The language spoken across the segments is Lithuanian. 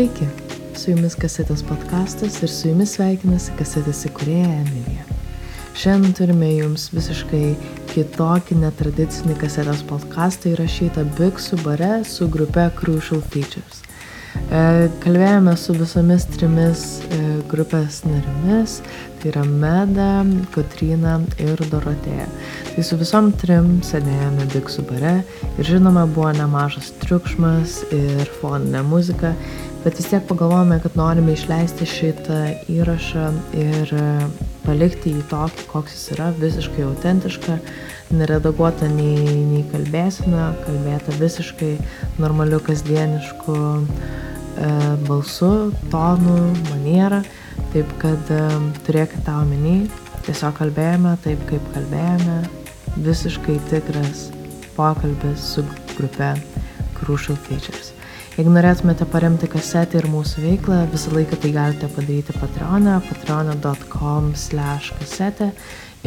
Sveiki, su jumis kasetės podkastas ir su jumis sveikinasi kasetės įkūrėja Emilija. Šiandien turime jums visiškai kitokį netradicinį kasetės podcastą įrašytą Biksų bare su grupe Crucial Features. E, kalbėjome su visomis trimis e, grupės narimis, tai yra Meda, Kotryna ir Dorotėja. Tai su visom trim sėdėjome Biksų bare ir žinoma buvo nemažas triukšmas ir foninė muzika bet vis tiek pagalvojome, kad norime išleisti šitą įrašą ir e, palikti jį tokį, koks jis yra, visiškai autentišką, neredaguota nei, nei kalbėsina, kalbėta visiškai normaliu kasdienišku e, balsu, tonu, maniera. Taip kad e, turėkite tą omeny, tiesiog kalbėjome taip, kaip kalbėjome, visiškai tikras pokalbis su grupe Crucial Features. Jeigu norėtumėte paremti kasetę ir mūsų veiklą, visą laiką tai galite padaryti Patreon'e, patreon.com slash kasetė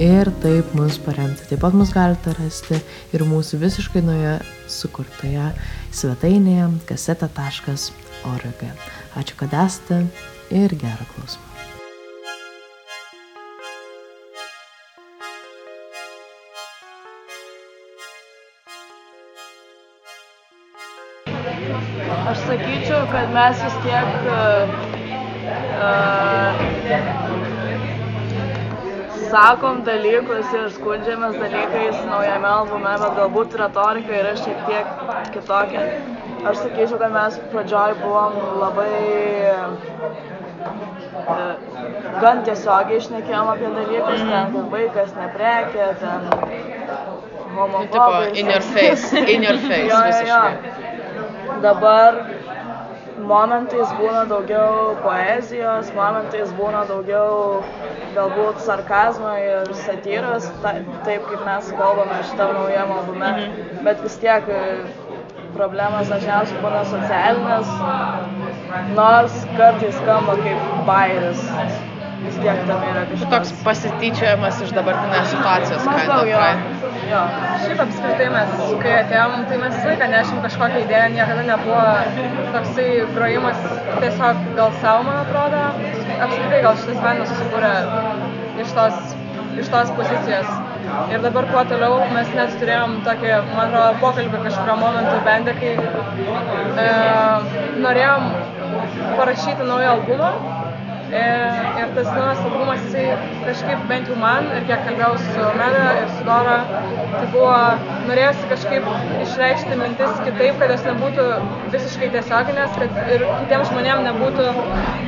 ir taip mus paremti. Taip pat mus galite rasti ir mūsų visiškai nauja sukurtoje svetainėje kasetė.org. Ačiū, kad esate ir gerą klausimą. Mes vis tiek uh, sakom dalykus ir skundžiamės dalykais naujame albume, bet galbūt retorika yra šiek tiek kitokia. Aš sakyčiau, kad mes pradžioj buvom labai uh, gan tiesiogiai išnekėjom apie dalykus, mm. ten, kad vaikas neprekė, ten homofobija. In your face, in your face. jo, jo, jo dabar momentais būna daugiau poezijos, momentais būna daugiau galbūt sarkazmo ir satyros, ta, taip kaip mes kalbame šitam naujam albume, mhm. bet vis tiek e, problemas dažniausiai būna socialinės, nors kartais skamba kaip bairis. Vis tiek tam yra kažkas. Toks pasityčiojimas iš dabartinės situacijos. Maždaug jo. Šiaip apskritai mes, kai atėjom, tai mes visą laiką nešim kažkokią idėją, niekada nebuvo toksai grojimas tiesiog gal savo, man atrodo. Apskritai gal šitas bandas susikūrė iš tos, iš tos pozicijos. Ir dabar kuo toliau mes net turėjom tokį, man atrodo, pokalbį kažkurio momentu bendė, kai e, norėjom parašyti naują albumą ir tas naujas albumas, jisai kažkaip bent jau man, ir kiek kalbėjau su Meda ir su Dora, tai buvo, norėjosi kažkaip išreikšti mintis kitaip, kad jos nebūtų visiškai tiesioginės, kad ir kitiems žmonėms nebūtų,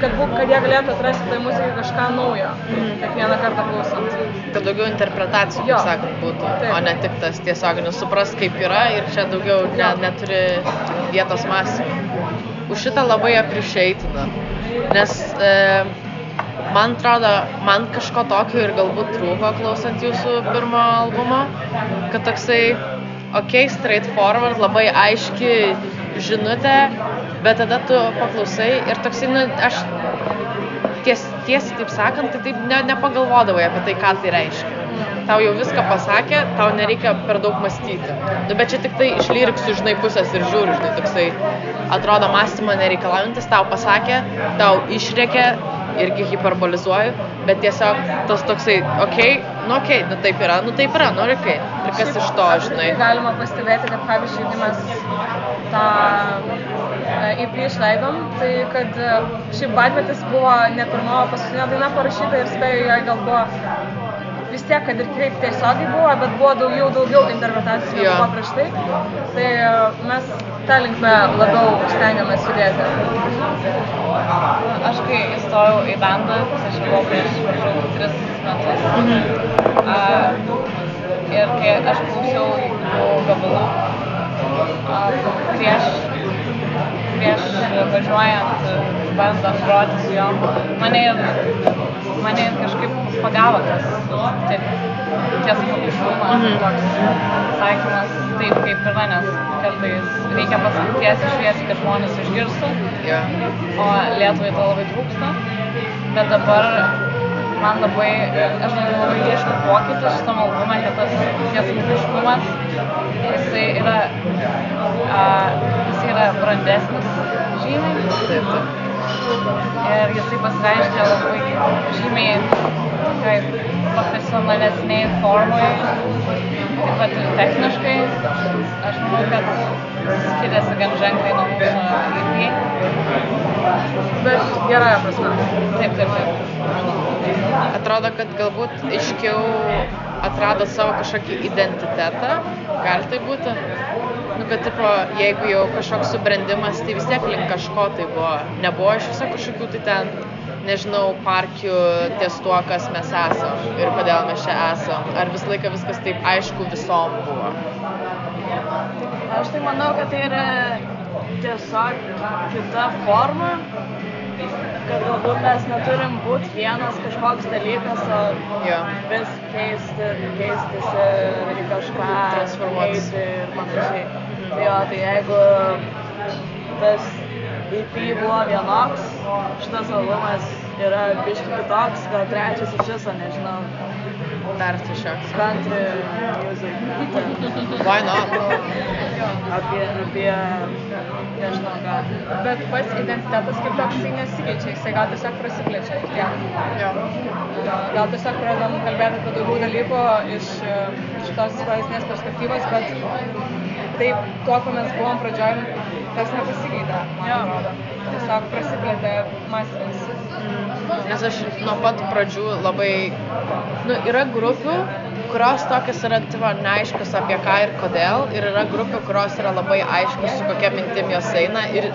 kad, būk, kad jie galėtų atrasti tai muzikai kažką naujo, mm. kiekvieną kartą klausant. Kad daugiau interpretacijų, kaip sakant, būtų, Taip. o ne tik tas tiesioginis, supras kaip yra ir čia daugiau ne, neturi vietos mąstymui. Už šitą labai aprišeitina nes e, man atrodo, man kažko tokio ir galbūt trūko klausant jūsų pirmo albumo, kad toksai, ok, straightforward, labai aiški žinutė, bet tada tu paklausai ir toksai, nu, aš ties, tiesiai taip sakant, tai taip ne, nepagalvodavai apie tai, ką tai reiškia. Tau jau viską pasakė, tau nereikia per daug mąstyti. Nu, bet čia tik tai iš lyriksų, žinai, pusės ir žiūri, žinai, toksai atrodo mąstymą nereikalaujantis, tau pasakė, tau išrėkė, irgi hiperbolizuoju, bet tiesiog tas toksai, okei, okay, nu okei, okay, nu taip yra, nu taip yra, nu kaip. Ir kas Šiaip, iš to, žinai. Galima pastebėti, kad pavyzdžiui, mes tą e, išleidom, tai kad e, šiaip Badmetis buvo ne pirmo, paskutinė daina parašyta ir spėjau, jai gal buvo vis tiek, kad ir kaip tiesiogiai buvo, bet buvo daugiau, daugiau interpretacijų negu prieš tai. Tai e, mes tą linkmę labiau stengiamės judėti. Aš kai įstojau į bandą, tai aš buvau prieš maždaug tris metus. Mhm. A, ir kai aš klausiau jų gabalų, prieš, prieš važiuojant bandant groti su jom, mane, mane kažkaip pagavo tas tiek tiesmukiškumas, mhm. toks sakymas taip kaip yra, nes kartais reikia pasakyti tiesiai šviesiai, kad žmonės išgirstų, yeah. o Lietuvai to labai trūksta. Bet dabar man labai, aš labai ieškau pokyčių šitam albume, kad tas tiesmukiškumas, jisai yra, a, jisai yra brandesnis žymiai. Taip, taip. Ir jisai pasireiškia labai žymiai kaip profesionalesniai formai, taip pat ir techniškai. Aš manau, kad skiriasi gan ženkliai nuo mūsų EP. Bet gerąją prasme. Taip, taip, taip. Atrodo, kad galbūt aiškiau atrado savo kažkokį identitetą, gali tai būti. Nu, kad, tipo, jeigu jau kažkoks subrendimas, tai vis tiek link kažko tai buvo. Nebuvo iš viso kažkokių tai ten, nežinau, parkių ties tuo, kas mes esam ir kodėl mes čia esam. Ar visą laiką viskas taip aišku visom buvo. Aš tai manau, kad tai yra tiesiog kita forma, kad galbūt mes neturim būti vienas kažkoks dalykas, o Jo. vis keisti, keistis ir kažką Transformuotis. eiti ir panašiai. Tai jo, tai jeigu tas EP buvo vienoks, šitas albumas yra biški kitoks, gal trečias iš viso, nežinau, Dar tiesiog. country music. Why not? Apie, apie, nežinau ką. Bet pats identitetas kaip toks jisai nesikeičia, jisai gal tiesiog prasiplečia. Tiek. Jo. Gal tiesiog pradedam kalbėti apie daugiau dalykų iš e, šitos praeisnės perspektyvos, bet taip, tuo, ko mes buvom pradžioj, tas nepasikeitė, man Jo. atrodo. Tiesiog prasiplėtė mąstymas. Nes aš nuo pat pradžių labai, nu, yra grupių, kurios tokios yra, tipo, neaiškus apie ką ir kodėl, ir yra grupių, kurios yra labai aiškus, su kokia mintim jos eina. Ir,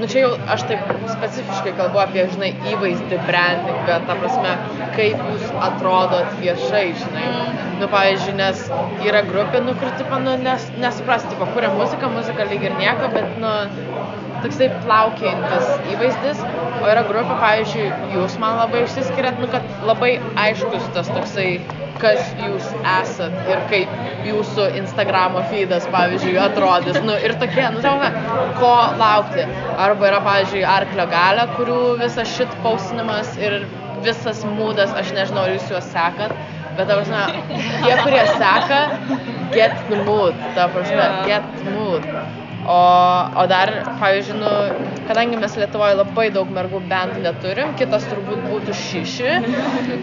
nu, čia jau aš taip specifiškai kalbu apie, žinai, įvaizdį, brandingą, ta prasme, kaip jūs atrodot viešai, žinai. Nu, pavyzdžiui, nes yra grupė, nu, kur, tipo, nu, nes, nesupras, tipo, kuria muzika, muzika lyg ir nieko, bet, nu, toksai plaukėjantis įvaizdis, o yra grupė, pavyzdžiui, jūs man labai išsiskiriat, nu, kad labai aiškus tas toksai, kas jūs esat ir kaip jūsų Instagramo feedas, pavyzdžiui, atrodys. Nu, ir tokie, nu, tau, ko laukti. Arba yra, pavyzdžiui, arklio galė, kurių visas šit pausinimas ir visas mūdas, aš nežinau, ar jūs juos sekat, bet, ta prasme, tie, kurie seka, get the mood, ta prasme, get the mood. O, o dar, pavyzdžiui, nu, kadangi mes Lietuvoje labai daug mergų bendų neturim, kitas turbūt būtų šiši,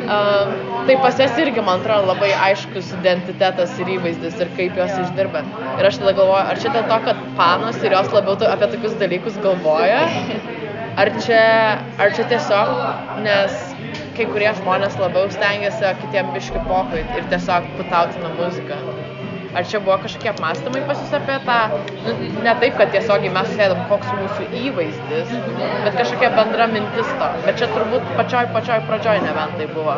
um, tai pas jas irgi, man atrodo, labai aiškus identitetas ir įvaizdis ir kaip jos išdirba. Ir aš tada galvoju, ar čia dėl to, kad panos ir jos labiau apie tokius dalykus galvoja, ar čia, ar čia tiesiog, nes kai kurie žmonės labiau stengiasi, o kitiem biški pokai ir tiesiog putautina muziką. Ar čia buvo kažkokie apmąstymai pas jūs apie tą, nu, ne taip, kad tiesiogiai mes sėdam, koks mūsų įvaizdis, bet kažkokia bendra mintis to. Bet čia turbūt pačioj, pačioj pradžioj nebent tai buvo.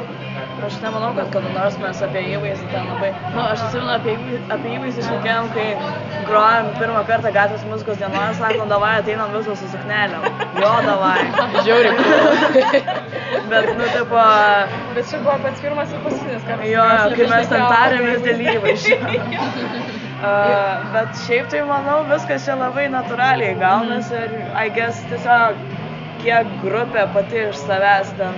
Aš nemanau, kad kada nors mes apie įvaizdį ten labai... Nu, aš atsimenu apie, apie įvaizdį šnekėjom, kai grojom pirmą kartą gatvės muzikos dienoje, sakom, davai ateinam visos su suknelėm. Jo, davai. Žiauriai. Bet, nu, tipo, Bet čia buvo pats pirmas ir paskutinis kartas. jo, kai kai mes ten tarėmės dėl įvaizdžio. Uh, bet šiaip tai manau, viskas čia labai natūraliai gaunasi ir, I guess, tiesiog kiek grupė pati iš savęs ten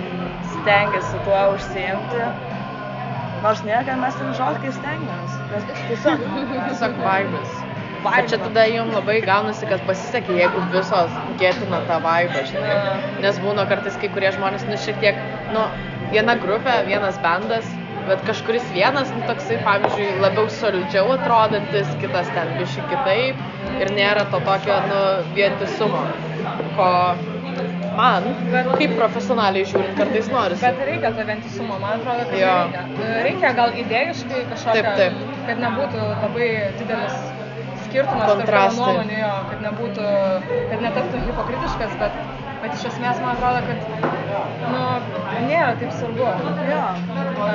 stengiasi tuo užsiimti. Nors niekada mes ten žodkai stengiamės. Mes tiesiog Tiesiog vaibas. Bet čia tada jums labai gaunasi, kad pasisekė, jeigu visos gėtina tą vaibą, žinai. Nes būna kartais kai kurie žmonės, nu, šiek tiek, nu, viena grupė, vienas bendas, bet kažkuris vienas, nu, toksai, pavyzdžiui, labiau solidžiau atrodantis, kitas ten biškai kitaip ir nėra to tokio, nu, vientisumo, ko man, kaip profesionaliai žiūrint, kartais norisi. Bet reikia to vientisumo, man atrodo, kad Jo. reikia. Reikia gal idėjiškai kažkokio, Taip, taip. kad nebūtų labai didelis skirtumas tarp nuomonių, jo, kad nebūtų, kad netaptų hipokritiškas, bet, bet iš esmės man atrodo, kad, nu, nėra taip svarbu. Jo,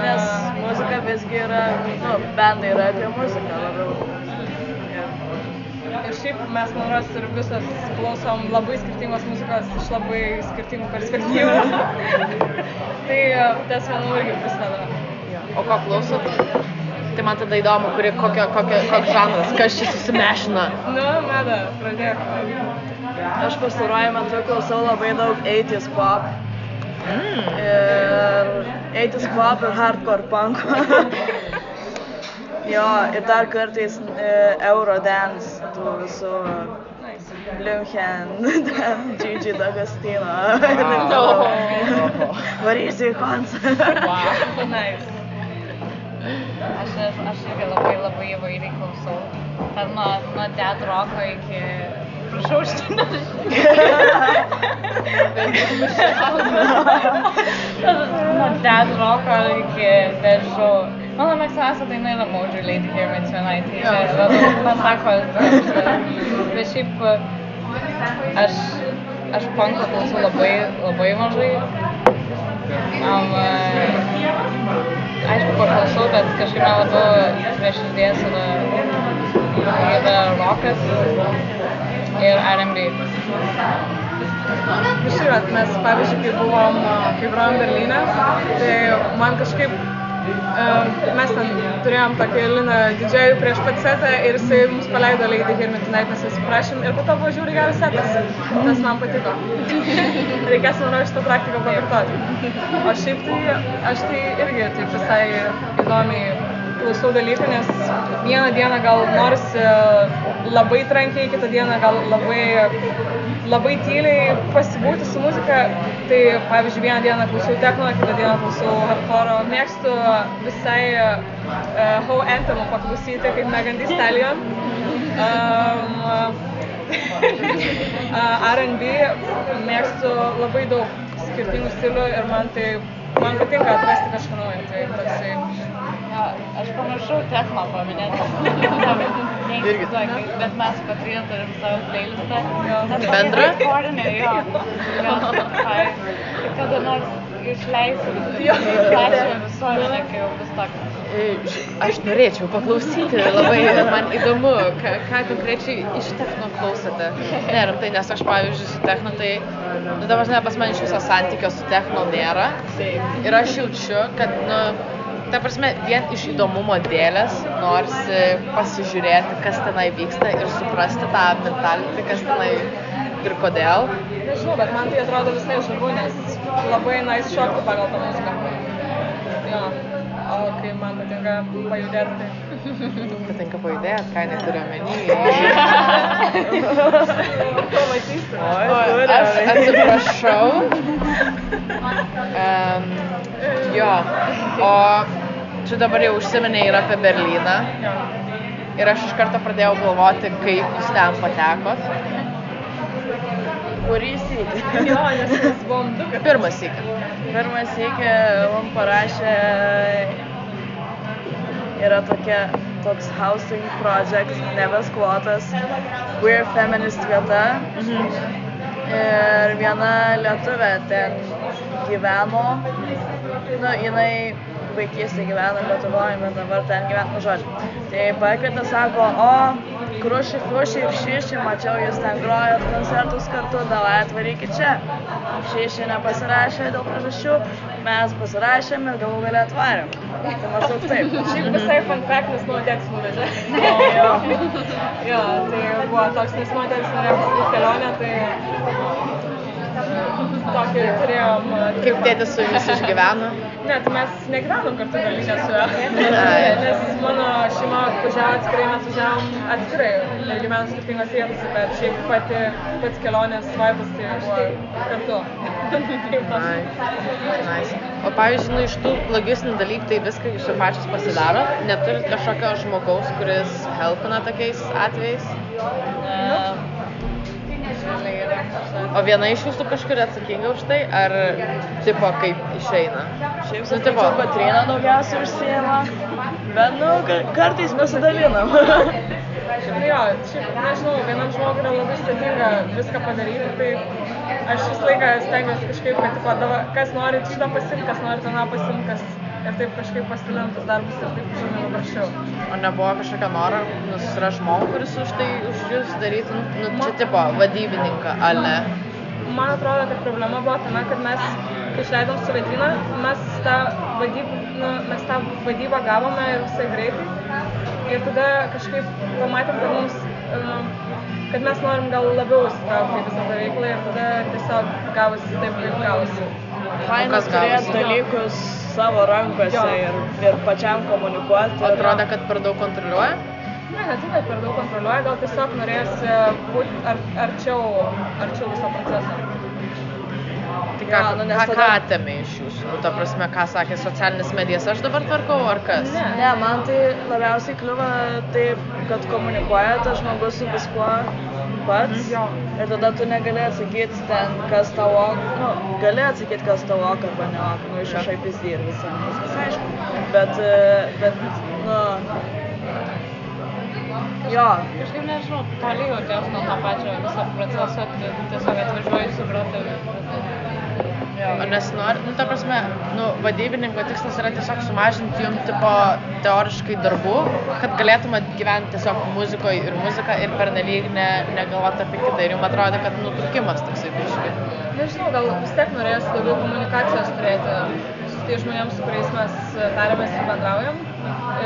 nes muzika visgi yra, nu, bendai yra apie muziką labiau. Ir šiaip mes, man rodos, ir visas klausom labai skirtingos muzikos iš labai skirtingų perspektyvų. tai e, tas, manau, irgi prisideda. O ko klausot? Tai man tada įdomu, kuri, kokio, kokio, koks žanras, kas čia susimešina. Nu, Meda, pradėk. Aš pastaruoju metu klausau labai daug 80s pop. Mm. Ir 80s pop ir hardcore punk. jo, ir dar kartais e, Eurodance, tų visų Liuchen, ten Gigi D'Agostino. toliau. Varysiu į koncertą. Wow. Nice. Aš, aš, aš irgi labai labai įvairiai klausau. Ten nuo, nuo dead roko iki... Prašau, Nuo dead roko iki, nežinau. Mano mėgstamiausia daina yra Mojo Lady Here Meets Your Night. Tai pasako, bet šiaip aš, aš punko klausau labai, labai mažai. Um, aišku, paklausau, bet kažkaip man labiau prie širdies yra, yra rokas ir R&B. Visi, vat, mes, pavyzdžiui, kai buvom, kai grojom Berlyne, tai man kažkaip, mes ten turėjom tokį Liną didžiąjų prieš pat setą ir jisai mums paleido Lady Here Midnight, mes visi prašėm ir po to buvo žiūri geras setas, tas man patiko. Reikės, manau, šitą praktiką pakartoti. O šiaip tai, aš tai irgi taip visai įdomiai klausau dalykų, nes vieną dieną gal norisi labai trankiai, kitą dieną gal labai, labai tyliai pasibūti su muzika. Tai pavyzdžiui, vieną dieną klausau techno, kitą dieną klausau hardcore. Mėgstu visai uh, How Anthemų paklausyti, kaip Megan Thee Stallion. Um, uh, R&B mėgstu labai daug skirtingų stilių ir man tai man patinka atrasti kažką naujo. Tai toksai Jo, aš pamiršau techno paminėti. Neįsivaizduoju, bet mes su Katrina turim savo playlistą. Bendrą? Recordinį, jo. Kada nors išleisim. Išleisime visuomenę, kai jau bus toks. E, Aš norėčiau paklausyti, labai man įdomu, ką, ką konkrečiai iš techno klausote. Ne, rimtai, nes aš, pavyzdžiui, su techno, tai, nu, dabar, žinai, pas mane iš viso santykio su techno nėra. Ir aš jaučiu, kad, nu, ta prasme, vien iš įdomumo dėlės norisi pasižiūrėti, kas tenai vyksta ir suprasti tą mentality, kas tenai ir kodėl. Nežinau, bet man tai atrodo visai žavu, nes labai nice šokti pagal tą muziką. Jo. O kai man patinka pajudėti, tai Patinka pajudėti, ką jinai turi omeny. Aš atsiprašau. Um, jo, o čia dabar jau užsiminė ir apie Berlyną. Jo. Ir aš iš karto pradėjau galvoti, kaip jūs ten patekot. Kurį sykį? Jo, nes mes buvom du. Pirmas sykį. Pirmą sykį man parašė, yra tokia, toks housing project, Neves kvotas, Queer Feminist vieta. Ir viena lietuvė ten gyveno, nu, jinai vaikystėje gyveno Lietuvoje, bet dabar ten gyvena, nu, žodžiu. Tai pakvietė, sako, o, kruši, kruši ir šiši, mačiau, jūs ten grojot koncertus kartu, davai atvarykit čia. Šiši nepasirašė dėl priežasčių, mes pasirašėm ir galų galę atvarėm. Tai maždaug taip. Šiaip visai mano tėtis nuvežė. Jo. jo, tai buvo toks, nes tėtis norėjo pasidaryti kelionę, tai tokį turėjom. uh, Kaip tėtis su jumis išgyveno? Ne, tai mes negyvenom kartu Berlyne su juo. Nes mano šeima važiavo atskirai, mes važiavom atskirai ir gyvenom skirtingose vietose, bet šiaip pati, pats kelionės vaibas tai buvo kartu. Nice. nice. O pavyzdžiui, nu, iš tų logistinių dalykų, tai viską jūs jau pačios pasidaro? Neturit kažkokio žmogaus, kuris helpina tokiais atvejais? Realiai yra. O viena iš jūsų kažkur atsakinga už tai, ar tipo kaip išeina? Šiaip Nu, tipo, Katrina daugiausiai užsiema, bet, nu, ka- kartais pasidalinam. Šiaip jo, šiaip nežinau, vienam žmogui yra labai sudėtinga viską padaryti, tai aš visą laiką stengiuosi kažkaip, kad tipo, dava, kas nori šitą pasimti, kas nori tą pasimti, kas ir taip kažkaip pasidalinti tuos darbus ir taip žymiai paprasčiau. o nebuvo kažkokio noro nusirasti žmogų, kuris už tai už jūs darytų, nu, čia tipo vadybininką, ale. Man atrodo, kad problema buvo tame, kad mes, kai išleidom su Vetyną, mes tą, vadyb, nu, mes tą vadybą gavome ir visai greitai. Ir tada kažkaip pamatėm, kad mums, um, kad mes norim gal labiau įsitraukti į visą tą veiklą ir tada tiesiog gavosi taip, kaip gavosi. Faina turėti dalykus savo rankose Jo. ir, ir pačiam komunikuoti. Atrodo, kad per daug kontroliuoja? Ne, tai, kad per daug kontroliuoja, gal tiesiog norėsi būti ar, arčiau, arčiau viso proceso. Tai ką, Jo, nu, ką, ką tada- atėmė iš jūsų? Nu, ta prasme, ką sakė socialinės medijas, aš dabar tvarkau, ar kas? Ne. Ne, man tai labiausiai kliuva taip, kad komunikuoja tas žmogus su viskuo pats. Jo. Ir tada tu negali atsakyti ten, kas tau ok, nu, gali atsakyti, kas tau ok arba ne nu, iš išai pizdį ir visam, viskas aišku. Bet, e, bet, nu, jo, Kažkaip nežinau, toli jaučiausi nuo to pačio viso proceso, tai tiesiog atvažiuoju suprasti. O nes nori, nu, ta prasme, nu, vadybininko tikslas yra tiesiog sumažinti jum tipo teoriškai darbų, kad galėtumėt gyventi tiesiog muzikoje ir muziką ir pernelyg ne, negalvoti apie kitą. Ir jums atrodo, kad nutukimas toksai biškai. Nežinau, gal vis tiek norės daugiau komunikacijos turėti su tais žmonėms, su kuriais mes e, tariamės ir bendraujam.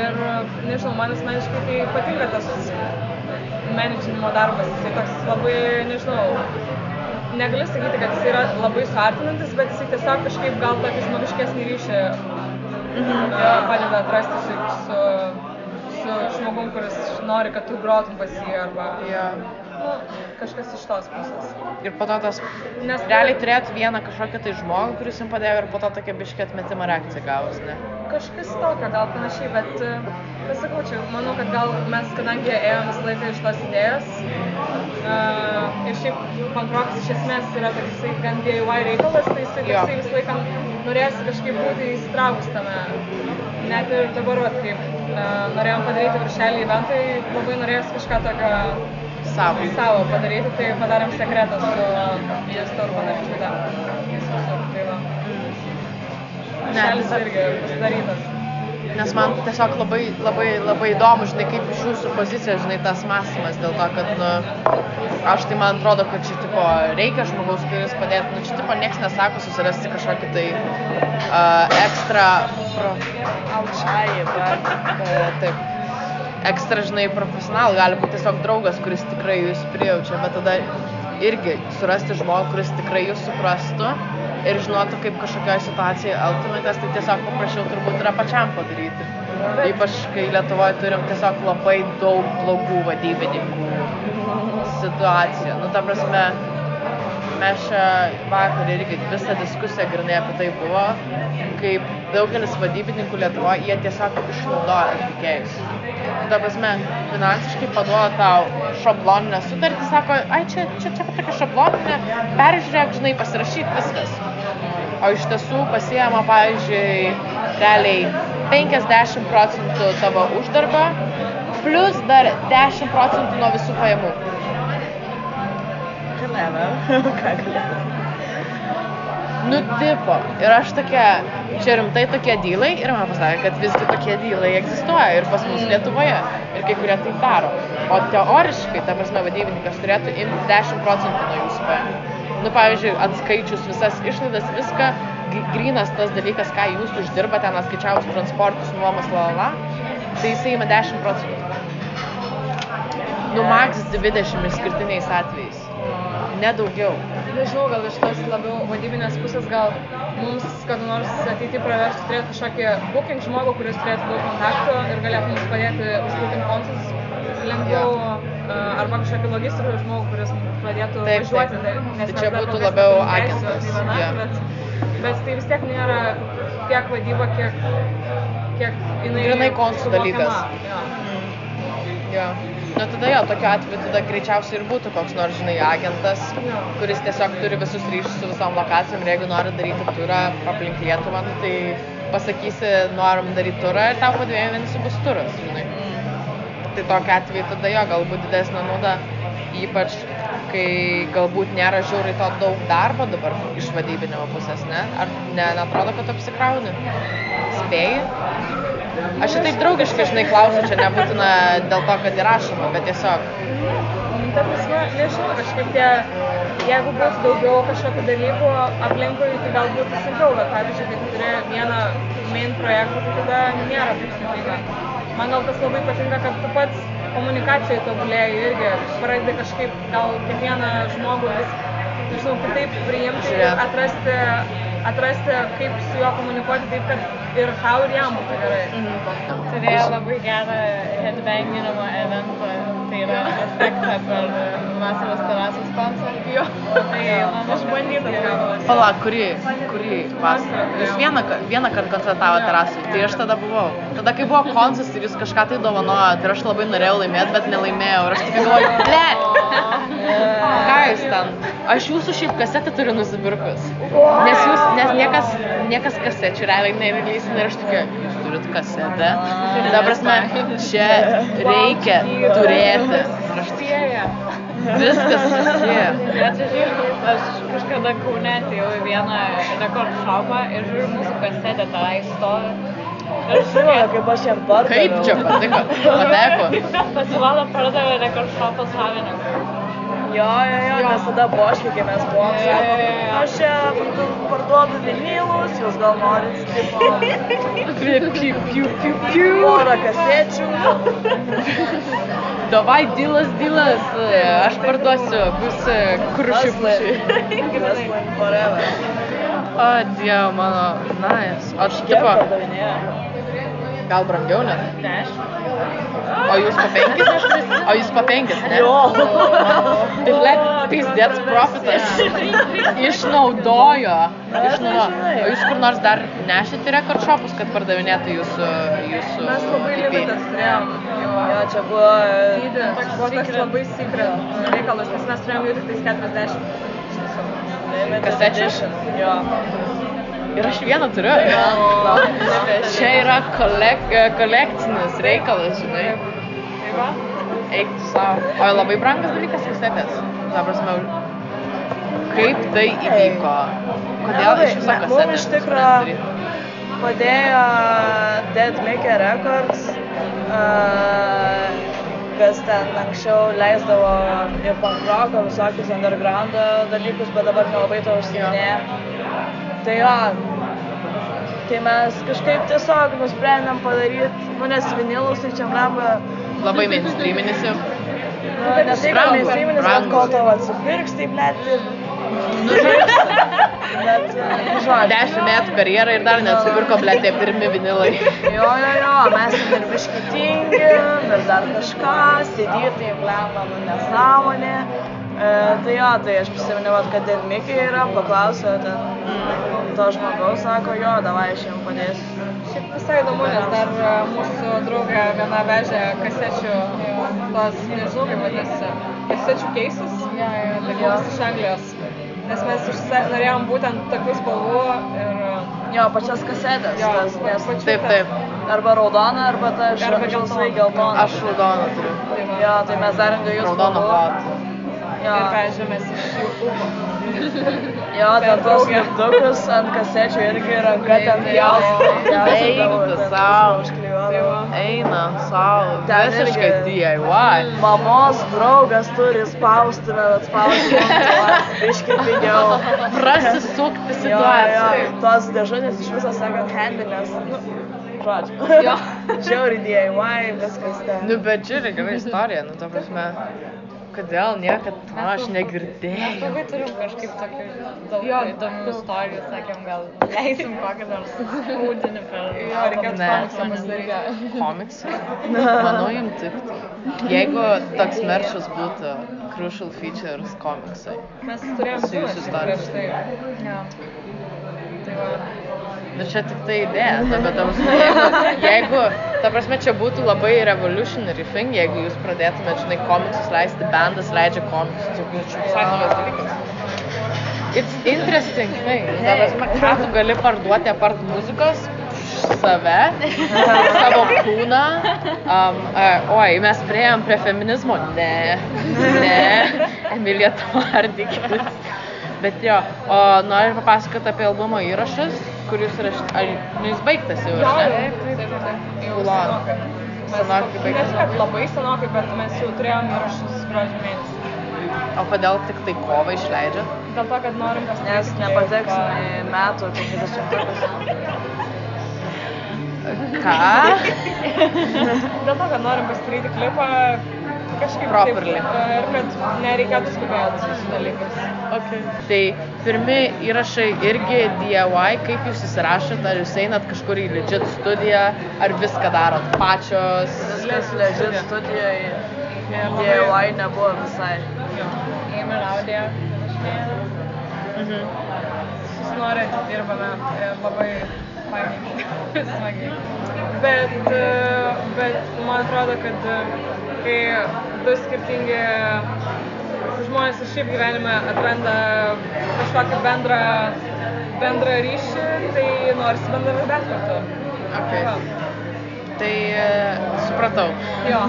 Ir nežinau, man asmeniškai tai patinka tas menedžinimo darbas. Jisai toks labai, nežinau, negali sakyti, kad jis yra labai suartinantis, bet jisai tiesiog kažkaip gal tokį žmogiškesnį ryšį mhm. padeda atrasti su, su, su žmogum, kuris nori, kad tu grotum pas jį arba Jo. Nu, kažkas iš tos pusės. Ir po to tas, Nes realiai turėt vieną kažkokią tai žmogų, kuris jums padėjo ir po to tokia biškė atmetimo reakcija gavus, ne? Kažkas tokio gal panašiai, bet e, pasakau, čia manau, kad gal mes, kadangi ėjom visą laiką iš tos idėjos, uh, ir šiaip pankrokas iš esmės yra toksai gan DIY reikalas, tai jisai toksai visą laiką norėsi kažkaip būti įsitraukus tame. Net ir dabar, vat, kaip uh, norėjom padaryti viršelį eventui, labai norėsi kažką tokio Savo. savo padaryti, tai padarėm sekretą su Justu Urbanavičiūte. Tai va. Tiesiog- irgi pasidarytas. Nes man tiesiog labai, labai, labai įdomu, žinai, kaip iš jūsų pozicijos, žinai, tas mąstymas dėl to, kad, nu, aš tai man atrodo, kad čia, tipo, reikia žmogaus, kuris padėtų, nu, čia, tipo, nieks nesako susirasti kažkokį tai uh, ekstra, pro, alčai, bet, taip, ekstra, žinai, profesionalų, gali būti tiesiog draugas, kuris tikrai jūs prijaučia, bet tada irgi surasti žmogų, kuris tikrai jūs suprastų ir žinotų, kaip kažkokioje situacijoje elgtumėtės, tai tiesiog paprasčiau turbūt yra pačiam padaryti. Ypač, kai Lietuvoje turim tiesiog labai daug blogų vadybininkų situacijų. Nu, ta prasme, mes čia vakar irgi visą diskusiją grinai apie tai buvo, kaip daugelis vadybininkų Lietuvoje, jie tiesiog išnaudoja atlikėjus. Ta prasme, finansiškai paduoda tau šabloninę sutartį, sako, ai čia, čia, čia tokia šabloninė, peržiūrėk, žinai, pasirašyk viskas. O iš tiesų pasiema, pavyzdžiui, realiai 50 procentų tavo uždarbio, plus dar 10 procentų nuo visų pajamų. Kalėvė, ką kalėvė. Nu, tipo. Ir aš tokia, čia rimtai tokie dylai ir man pasakė, kad visgi tokie dylai egzistuoja ir pas mus Lietuvoje. Ir kai kurie taip daro. O teoriškai, ta prasme, vadybininkas turėtų imti 10 procentų nuo jūsų pajamų. Nu, pavyzdžiui, atskaičius visas išlaidas, viską, grynas tas dalykas, ką jūs uždirbate, ten atskaičiavus transportus, nuomas, la la la, tai jisai ima 10 procentų. Nu, maks 20 išskirtiniais atvejais. Nedaugiau. Nežinau, gal iš tos labiau vadybinės pusės gal mums kada nors ateity praverstų turėti kažkokį booking žmogų, kuris turėtų daug kontaktų ir galėtų mums padėti užbooking konsus lengviau uh, arba kažkokį logistikų žmogų, kuris pradėtų Taip, važiuoti. taip. tai- nes Tai čia būtų labiau agentas, viena, jo. Bet, bet tai vis tiek nėra tiek vadyba, kiek, kiek jinai Grynai konsų suvokiama. dalykas. Jo. Jo. Nu tada jo, tokiu atveju tada greičiausiai ir būtų koks nors, žinai, agentas, Jo. kuris tiesiog turi visus ryšius su visom lokacijom ir jeigu nori daryti turą aplink Lietuvą, nu, tai pasakysi, norim daryti turą ir tau po dviejų mėnesių bus turas, žinai. Tai tokiu atveju tada jo, galbūt didesnė nauda, ypač kai galbūt nėra žiūrai to daug darbo dabar iš vadybinimo pusės, ne? Ar ne, netrodo, kad apsikrauni? Spėjai? Aš šitaip draugiškai, žinai, klausiu, čia nebūtina dėl to, kad įrašoma, bet tiesiog. Ta prasme, nežinau, kažkaip tie, jeigu būtų daugiau kažkokių dalykų aplinkui, tai gal būtų sunkiau, bet pavyzdžiui, kai tu turi vieną main projektą, tai tada nėra taip sudėtinga. Man gal tas labai patinka, kad tu pats komunikacijai tobulėjai irgi pradedi kažkaip gal kiekvieną žmogų vis, nežinau, kitaip priimti atrasti atrasti, kaip su juo komunikuoti taip, kad ir tau ir jam būtų gerai. Turėjo labai gerą headbanginimo eventą, tai yra efektą per vasaros terasos koncertą. Tai man Išbandytas gabalas. Pala, kurį, kurį vasarą? Jūs vieną, vieną kartą koncertavo terasui, tai aš tada buvau. Tada, kai buvo koncas ir jūs kažką tai dovanojo, tai aš labai norėjau laimėti, bet nelaimėjau. Ir aš tik galvoju, ble, ką jūs ten? Aš jūsų šiaip kasetę turiu nusipirkus. Nes jūs, nes niekas, niekas kasečių realiai nereleasina ir aš tokia, jūs turit kasetę. Ta prasme, čia reikia turėti. Ir aš tokia, viskas susiję. Čia žiūrėjau, aš kažkada Kaune atėjau į vieną rekord shopą ir žiūriu mūsų kasetę, tenai stovi. Ir aš Žinoma, kaip aš jam pardaviau. Kaip čia patiko? Pateko. Pasirodo, pardavė rekord shopo savininkui. Jo, jo, jo, nes tada boškai, kai mes buvom, Jo, jo, sako, jo, jo. aš čia pardu- parduodu vinilus, jūs gal norit, tipo, Piu, piu, piu, piu, porą kasečių. Davai, dilas, dilas. Aš parduosiu, bus. Wrestling forever. O, dievo mano, nice. O aš tipo, gal brangiau net. Dešimt. O jūs po penkis? O jūs po penkis, ne? Jo. Tai blėt, pizdėts profitas. Išnaudojo. Išnaudojo. O jūs kur nors dar nešėte rekord shopus, kad pardavinėtų jūsų, jūsų Mes labai limitas turėjom. Jo, čia buvo... Toks buvo toks labai secret reikalas, nes mes turėjom jų tik tais 40. iš viso. limited Kasečių? Jo. Ir aš vieną turiu. Čia yra kolek, kolekcinis reikalas, žinai. Eik tu savo. O labai brangus dalykas kasetės. Ta prasme, kaip tai įvyko? Kodėl iš viso kasetės? iš nusprendėt Padėjo Dead Mickey Records, uh, kas ten anksčiau leisdavo ir punk rocko, visokius underground dalykus, bet dabar nelabai to užsiminėja. Tai jo, tai mes kažkaip tiesiog nusprendėm padaryti, nu nes vinilus tai čia blemba, Labai mainstreaminis jau. nu, ne tai Brangu, neįsiminęs, bet kol tavo atsipirks, taip net ir... Nu, žodžiu, Bet, nu, žodžiu. dešimt metų karjerą ir dar neatsipirko, ble, tie pirmi vinilai. Jo, jo, jo, mes ir biškitingi, ir dar kažką, sėdėti, tai blemba, nu nesąmonė. E, tai jo, tai aš prisiminiau, kad ten Mikė yra, paklausiau ten to žmogaus, sako, jo, davai aš jums padėsiu. Šiaip visai įdomu, nes dar e, mūsų draugė viena vežė kasečių, tos, nežinau kaip vadinasi, kasečių keisus, tai Jo. iš Anglijos. Nes mes užsa, norėjom būtent tokių spalvų ir e, Jo, pačias kasetės, jo, tas, nes pačių Taip, taip. arba raudona, arba ta Arba žalsvai geltona. Aš raudoną turiu. Tai. Jo, tai mes darėm dviejų Raudoną spalvų. platą. Jo, Ir vežėmės iš jų upo. jo, ten tos lipdukus ant kasečių irgi ranka ten. Eik tu sau. Užklijuodavo. Eina savo. Visiškai DIY. Mamos draugas turi spaustuvę, bet spaustuvę biškai pigiau. Prasisukti situaciją. tos dėžutės iš viso second handinės. Nu, žodžiu. Žiauri DIY, viskas ten. Nu, bet čia yra gera istorija, nu, ta prasme. Kodėl niekad to aš negirdėjau. Labai turim kažkaip tokių daug Jo, įdomių istorijų, sakėm, gal leisim kokį nors kūdinį per... Jo, reikėtų komiksą pasidaryti. Komiksai? Manau, jums tiktų. Jeigu toks meršas būtų Crucial Features komiksai. Mes turėjom Su jūsų istorija. tai. Tai va. Nu, čia tik tai idėja, ta, bet ta prasme, jeigu, jeigu, ta prasme, čia būtų labai revolutionary thing, jeigu jūs pradėtumėte, žinai, komiksus leisti, bandas leidžia komiksus, tai būtų visai naujas dalykas. It's interesting thing. Ta prasme, ką tu gali parduoti apart muzikos? Save, savo kūną. Um, uh, oi, mes prieėjom prie feminizmo. Ne, ne, Emilija Tvardikis. Bet jo, o noriu papasakoti apie albumo įrašus, kuris yra, ar nu, jis baigtas jau, ar ne? taip, taip, taip, taip. Jau Full-on. senokai. Baigtas. Ne, kad labai senokai, bet mes jau turėjom įrašus gruodžio mėnesį. O kodėl tik tai kovą išleidžia? Dėl to, kad norim Nes pasidaryti nepateksim į metų 50-ukus. Ką? Dėl to, kad norim pasidaryti klipą kažkaip Properly. Taip, e, ir kad nereikėtų skubėti su dalykais. Okay. Tai pirmi įrašai irgi DIY, kaip jūs įsirašot, ar jūs einat kažkur į legit studiją, ar viską darot pačios? Viskas ležit studijai. DIY nebuvo visai. Ėmė audio. Mhm. Susinorė, dirbame ir labai fainai, smagiai. Bet, e, bet man atrodo, kad e, kai du skirtingi žmonės ir šiaip gyvenime atranda kažkokį bendrą, bendrą ryšį, tai norisi bendradarbiauti kartu. Okay. Va. Tai e, supratau. Jo.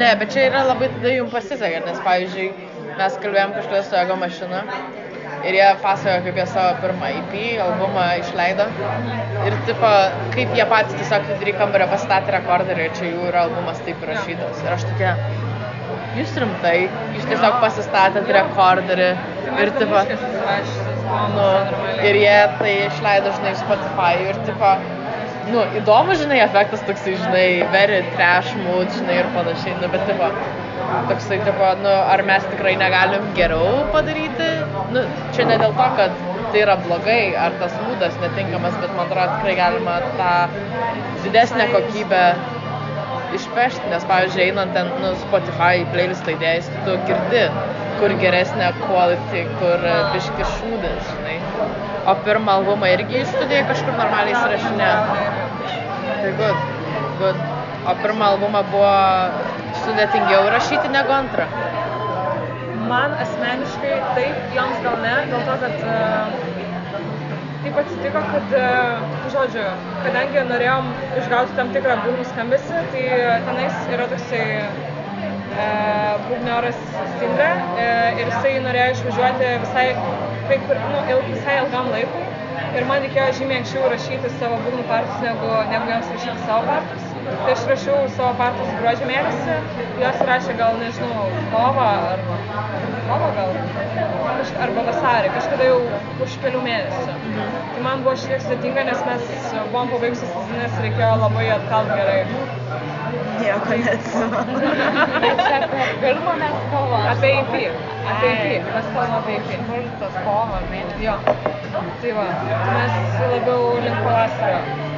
Ne, bet čia yra labai tada jums pasisekė, nes pavyzdžiui, mes kalbėjom kažkada su Ego mašina ir jie pasakojo, kaip jie savo pirmą EP albumą išleido ir tipo, kaip jie patys tiesiog vidury kambario pastatė rekorderį ir čia jų yra albumas taip įrašytas. Ir aš tokia, jūs rimtai, jūs tiesiog pasistatėt rekorderį ir tipo, nu, ir jie tai išleido, žinai, Spotify ir tipo, nu, įdomu, žinai, efektas toksai, žinai, very trash mood, žinai, ir panašiai, nu, bet tipo, toksai, tipo, nu, ar mes tikrai negalim geriau padaryti, nu, čia ne dėl to, kad tai yra blogai, ar tas mūdas netinkamas, bet man atrodo, tikrai galima tą didesnę kokybę išpešti, nes, pavyzdžiui, einant ten, nu, Spotify playlistą įdėjus, tu girdi, kur geresnė quality, kur e, biški šūdas, žinai. O pirmą albumą irgi į studiją kažkur normaliai įsirašinėjo. Tai good, good. O pirmą albumą buvo sudėtingiau rašyti negu antrą. Man asmeniškai taip, joms gal ne, dėl to, kad e, taip atsitiko, kad, e, žodžiu, kadangi norėjom išgauti tam tikrą būgnų skambesį, tai tenais yra toksai e, būgnioras Sindre e, ir jisai norėjo išvažiuoti visai, kaip, ir, nu, il, visai ilgam laikui. Ir man reikėjo žymiai anksčiau rašyti savo būgnų partus, negu, negu joms rašyti savo partus. Tai aš rašiau savo partus gruodžio mėnesį, jos rašė gal, nežinau, kovą ar kovą gal, arba vasarį, kažkada jau už kelių mėnesių. Tai man buvo šiek tiek sudėtinga, nes mes buvom pabaigusios sezonas, reikėjo labai atkalt gerai. Nieko neatsimenu. Čia apie pirmą mes kalbam. Apie EP, apie EP, mes kalbam apie EP. Kur tas kovo mėnesį? Jo, tai va, mes labiau link pavasario.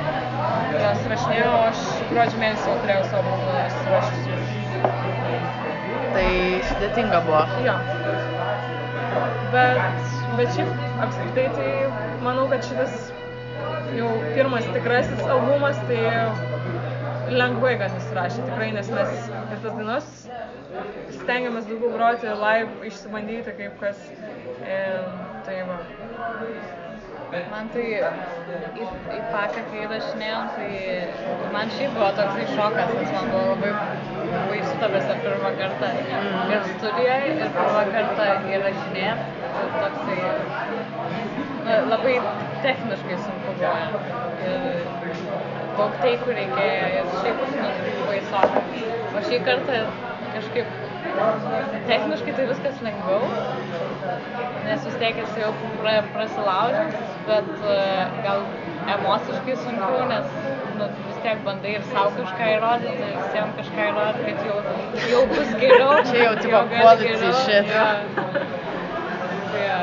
Jos rašinėjo, o aš gruodžio mėnesį jau turėjau savo būgną išsirašysiu. Tai sudėtinga buvo. Jo. Bet, bet šiaip apskritai tai manau, kad šitas jau pirmas tikrasis albumas, tai lengvai gan įsirašė tikrai, nes mes ir tas dainas stengiamės daugiau groti live, išsibandyti kaip kas. E, tai va. Man tai į, į paką, kai įrašinėjom, tai man šiaip buvo toksai šokas, nes man buvo labai baisu ta visa pirmą kartą ir studijoje, ir pirmą kartą įrašinėjom. Tai toksai na, labai techniškai sunku buvo. Ir daug teikų reikėjo ir šiaip nu, baisoka. O šį kartą kažkaip techniškai tai viskas lengviau, nes vis tiek esi jau pra, prasilaužęs, bet uh, gal emociškai sunkiau, nes nu, vis tiek bandai ir savo kažką įrodyti, ir visiems kažką įrodyti, kad jau, jau bus geriau. Čia jau tipo quality shit. jo. Tai, jo.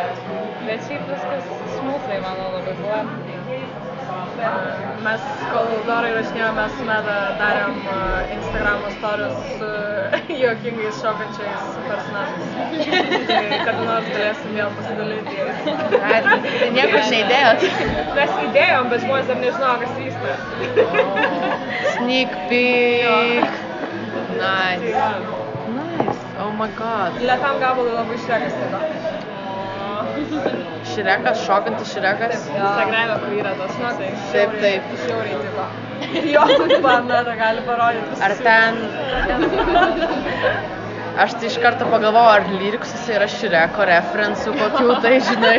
bet šiaip viskas smūsai, manau, labai buvo. Mes, kol Dora įrašinėjo, mes su Meda darėm uh, Instagram istorijas su juokingais šokančiais personažais. tai kada nors galėsim vėl pasidalinti tai nieko neįdėjot. Mes įdėjom, bet žmonės dar nežino, kas vyksta. Sneak peek. Nice. Nice. Oh my god. Lietam gabalui labai šrekas tada. Širekas, šokantis širekas. Instagram'e, kur yra tas toksai. Taip, taip. Žiauriai tiko. Jo, man Meda gali parodyti. Ar ten... Aš tai iš karto pagalvojau, ar lyriksuose yra Šireko referensų kokių, tai žinai,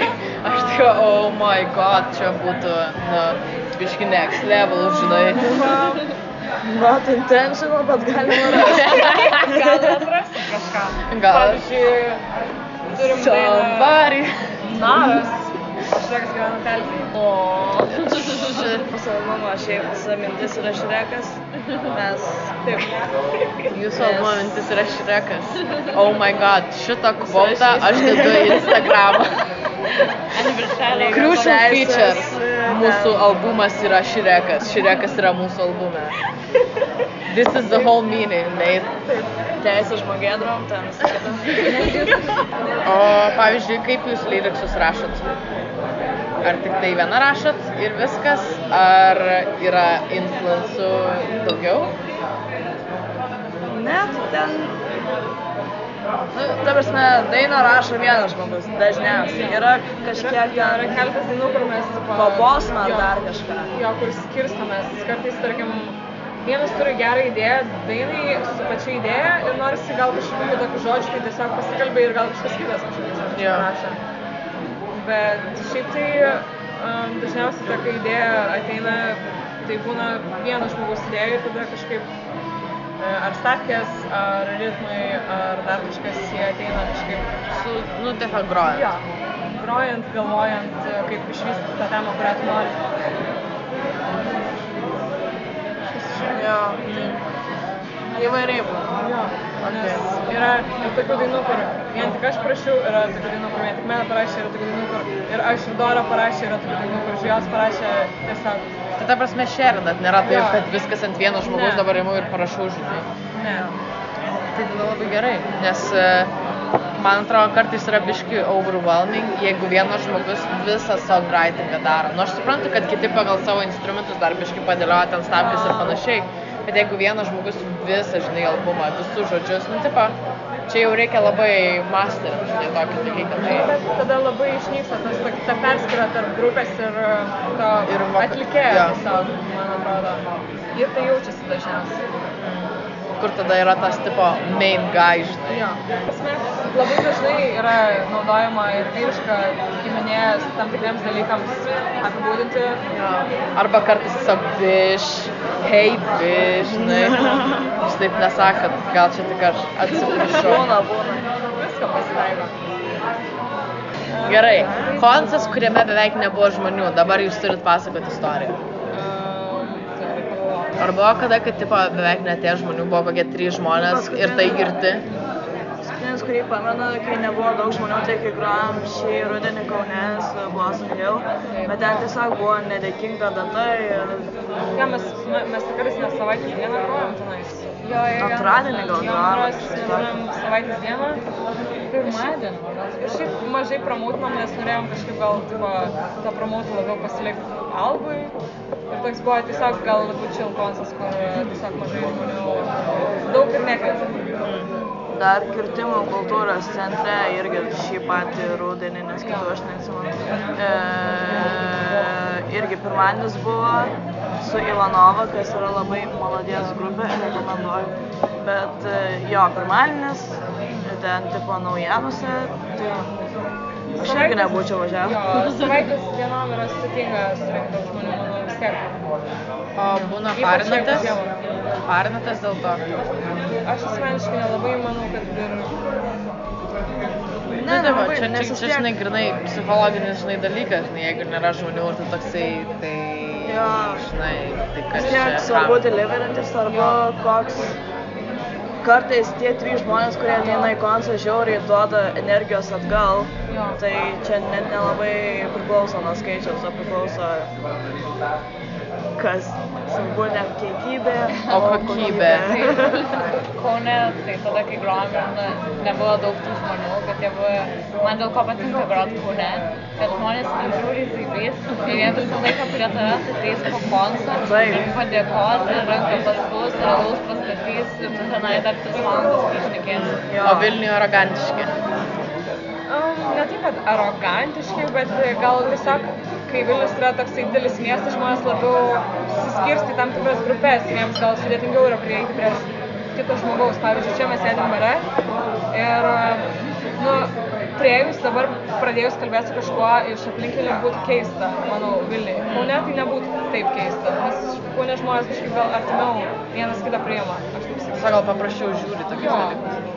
aš tai, oh my god, čia būtų, nu, biški next level, žinai. Not intentional, bet galima rasti. Gal atrasti kažką. Gal Pavyzdžiui, turim dainą somebody. Naras. Šrekas gyvena pelkėje. O, albumo šiaip visa mintis yra Šrekas, mes taip. Jūsų albumo mintis yra Šrekas. Oh my god, šitą kvotą aš dedu į Instagramą. Crucial Teisės, feature. e, Mūsų albumas yra Šrekas. Šrekas yra mūsų albume. This is the whole meaning, mate. Teisė žmogėdrom, ten. O pavyzdžiui, kaip jūs lyriksus rašot? Ar tik tai vieną rašot ir viskas, ar yra influencų daugiau? Net ten. Nu, ta prasme, dainą rašo vienas žmogus, dažniausiai. Yra kažkiek Yra ten keletas dainų, kur mes... Pabosna dar kažką. Jo, kur skirstomės. Kartais, tarkim, vienas turi gerą idėją dainai su pačia idėja ir norisi gal kažkokių tokių žodžių, tai tiesiog pasikalbė ir gal kažkas kitas kažkokius Jo. rašo. Bet šiaip tai um, dažniausiai tokia idėja ateina, tai būna vienas žmogus idėja ir tada kažkaip e, ar statės, ar ritmai, ar dar kažkas jie ateina kažkaip Su, nu, tiesiog grojant. Jo, grojant, galvojant, kaip išvystyti tą temą, kurią tu nori. Jo, įvairiai būna. Jo, nes yra ir tokių dainų, kur vien tik aš parašiau, yra tokių dainų, kur vien tik mane parašė, yra tokių dainų, kur ir aš ir Dora parašė, yra tokių dainų, kur jos parašė tiesiog. Tai ta prasme šerinat, nėra taip, Jo. kad viskas ant vieno žmogus Ne. dabar imu ir parašau, žinai. Ne. Tai tada labai gerai, nes e, man atrodo kartais yra biški overwhelming, jeigu vienas žmogus visą songwritingą daro. Nu aš suprantu, kad kiti pagal savo instrumentus dar biški padėlioja ten stabdis ir panašiai, bet jeigu vienas žmogus visą, žinai, albumą, visus žodžius, nu tipo, čia jau reikia labai master, žinai, tokį dalyką. Tai... Bet tada labai išnyksta tas ta perskyra tarp grupės ir e, to Ir atlikėjo jo. tiesiog, man atrodo. Ir tai jaučiasi dažniausiai. Kur tada yra tas tipo main guy, žinai. Jo. Prasme, labai dažnai yra naudojama ir vyriška giminė tam tikriems dalykams apibūdinti. Jo. Arba kartais tiesiog biš, hey biš, žinai. Jūs taip nesakot, gal čia tik aš atsiprašau. Būna, būna. Visko pasitaiko. Gerai, koncas, kuriame beveik nebuvo žmonių, dabar jūs turit pasakoti istoriją. Ar buvo kada, kad tipo, beveik netėjo žmonių, buvo kokie trys žmonės ir tai girti? Paskutinis, kurį pamenu, kai nebuvo daug žmonių, tai kai grojom šį rudenį Kaunės Blossom Hill, bet ten tiesiog buvo nedėkinga data ir Ką mes, me- mes tikrai ne savaitės dieną grojom tenais. Jo, jo, jo. Antradienį gal Jo, grojom, savaitės dieną. Pirmadienį. Ir šiaip mažai promautinom, nes norėjom kažkaip gal tipo, tą promautą labiau pasilikti albui. Ir toks buvo tiesiog gal labiau chill koncas, kur tiesiog mažai žmonių, daug ir nekvietė. dar kirtimų kultūros centre irgi šį patį rudenį, nes kitų aš neatsimenu. E, irgi pirmadienis buvo su Ivanova, kas yra labai maladės grupė, rekomenduoju. Bet e, jo, pirmadienis, ten tipo naujienose, tai aš irgi nebūčiau važiavęs. Savaitės dienom yra sudėtinga surinkti žmonių, tiek. O būna žiemą. Parinatės dėl to? Aš asmeniškai nelabai manau, kad ir... Ne, ne, va, čia, čia, čia, žinai, grinai psichologinis, žinai, dalykas, žinai, jeigu nėra žmonių, tai toksai, tai, žinai, tai kas čia. svarbu deliverinti, svarbu koks. Kartais tie trys žmonės, kurie ateina į koncą, žiauriai duoda energijos atgal. Jo. Tai čia net nelabai priklauso nuo skaičiaus, o priklauso kas. Svarbu ne kiekybė, O kokybė. Kaune, tai tada, kai grojom, ir ne, nebuvo daug tų žmonių, bet jie buvo, man dėl ko patinka groti Kaune, kad žmonės žiūri zaibys ir jie visą laiką prie tavęs ateis po ir padėkos ranką paspaus ir alaus pastatys ir tu tenai dar tris valandas išnekėsi. O Vilniuje arogantiški. Um, ne taip, kad arogantiškai, bet gal tiesiog, kai Vilnius yra toksai didelis miestas, žmonės labiau susiskirsti tam tikras grupės jiems gal sudėtingiau yra prieiti prie kito žmogaus. Pavyzdžiui, čia mes sėdim bare ir, nu, prieėjus dabar pradėjus kalbėti su kažkuo iš aplinkinių būtų keista, manau, Vilniui. Kaune tai nebūtų taip keista, nes Kaune žmonės kažkaip gal artimiau vienas kitą priima. Aš Sako, gal paprasčiau žiūri tokius dalykus.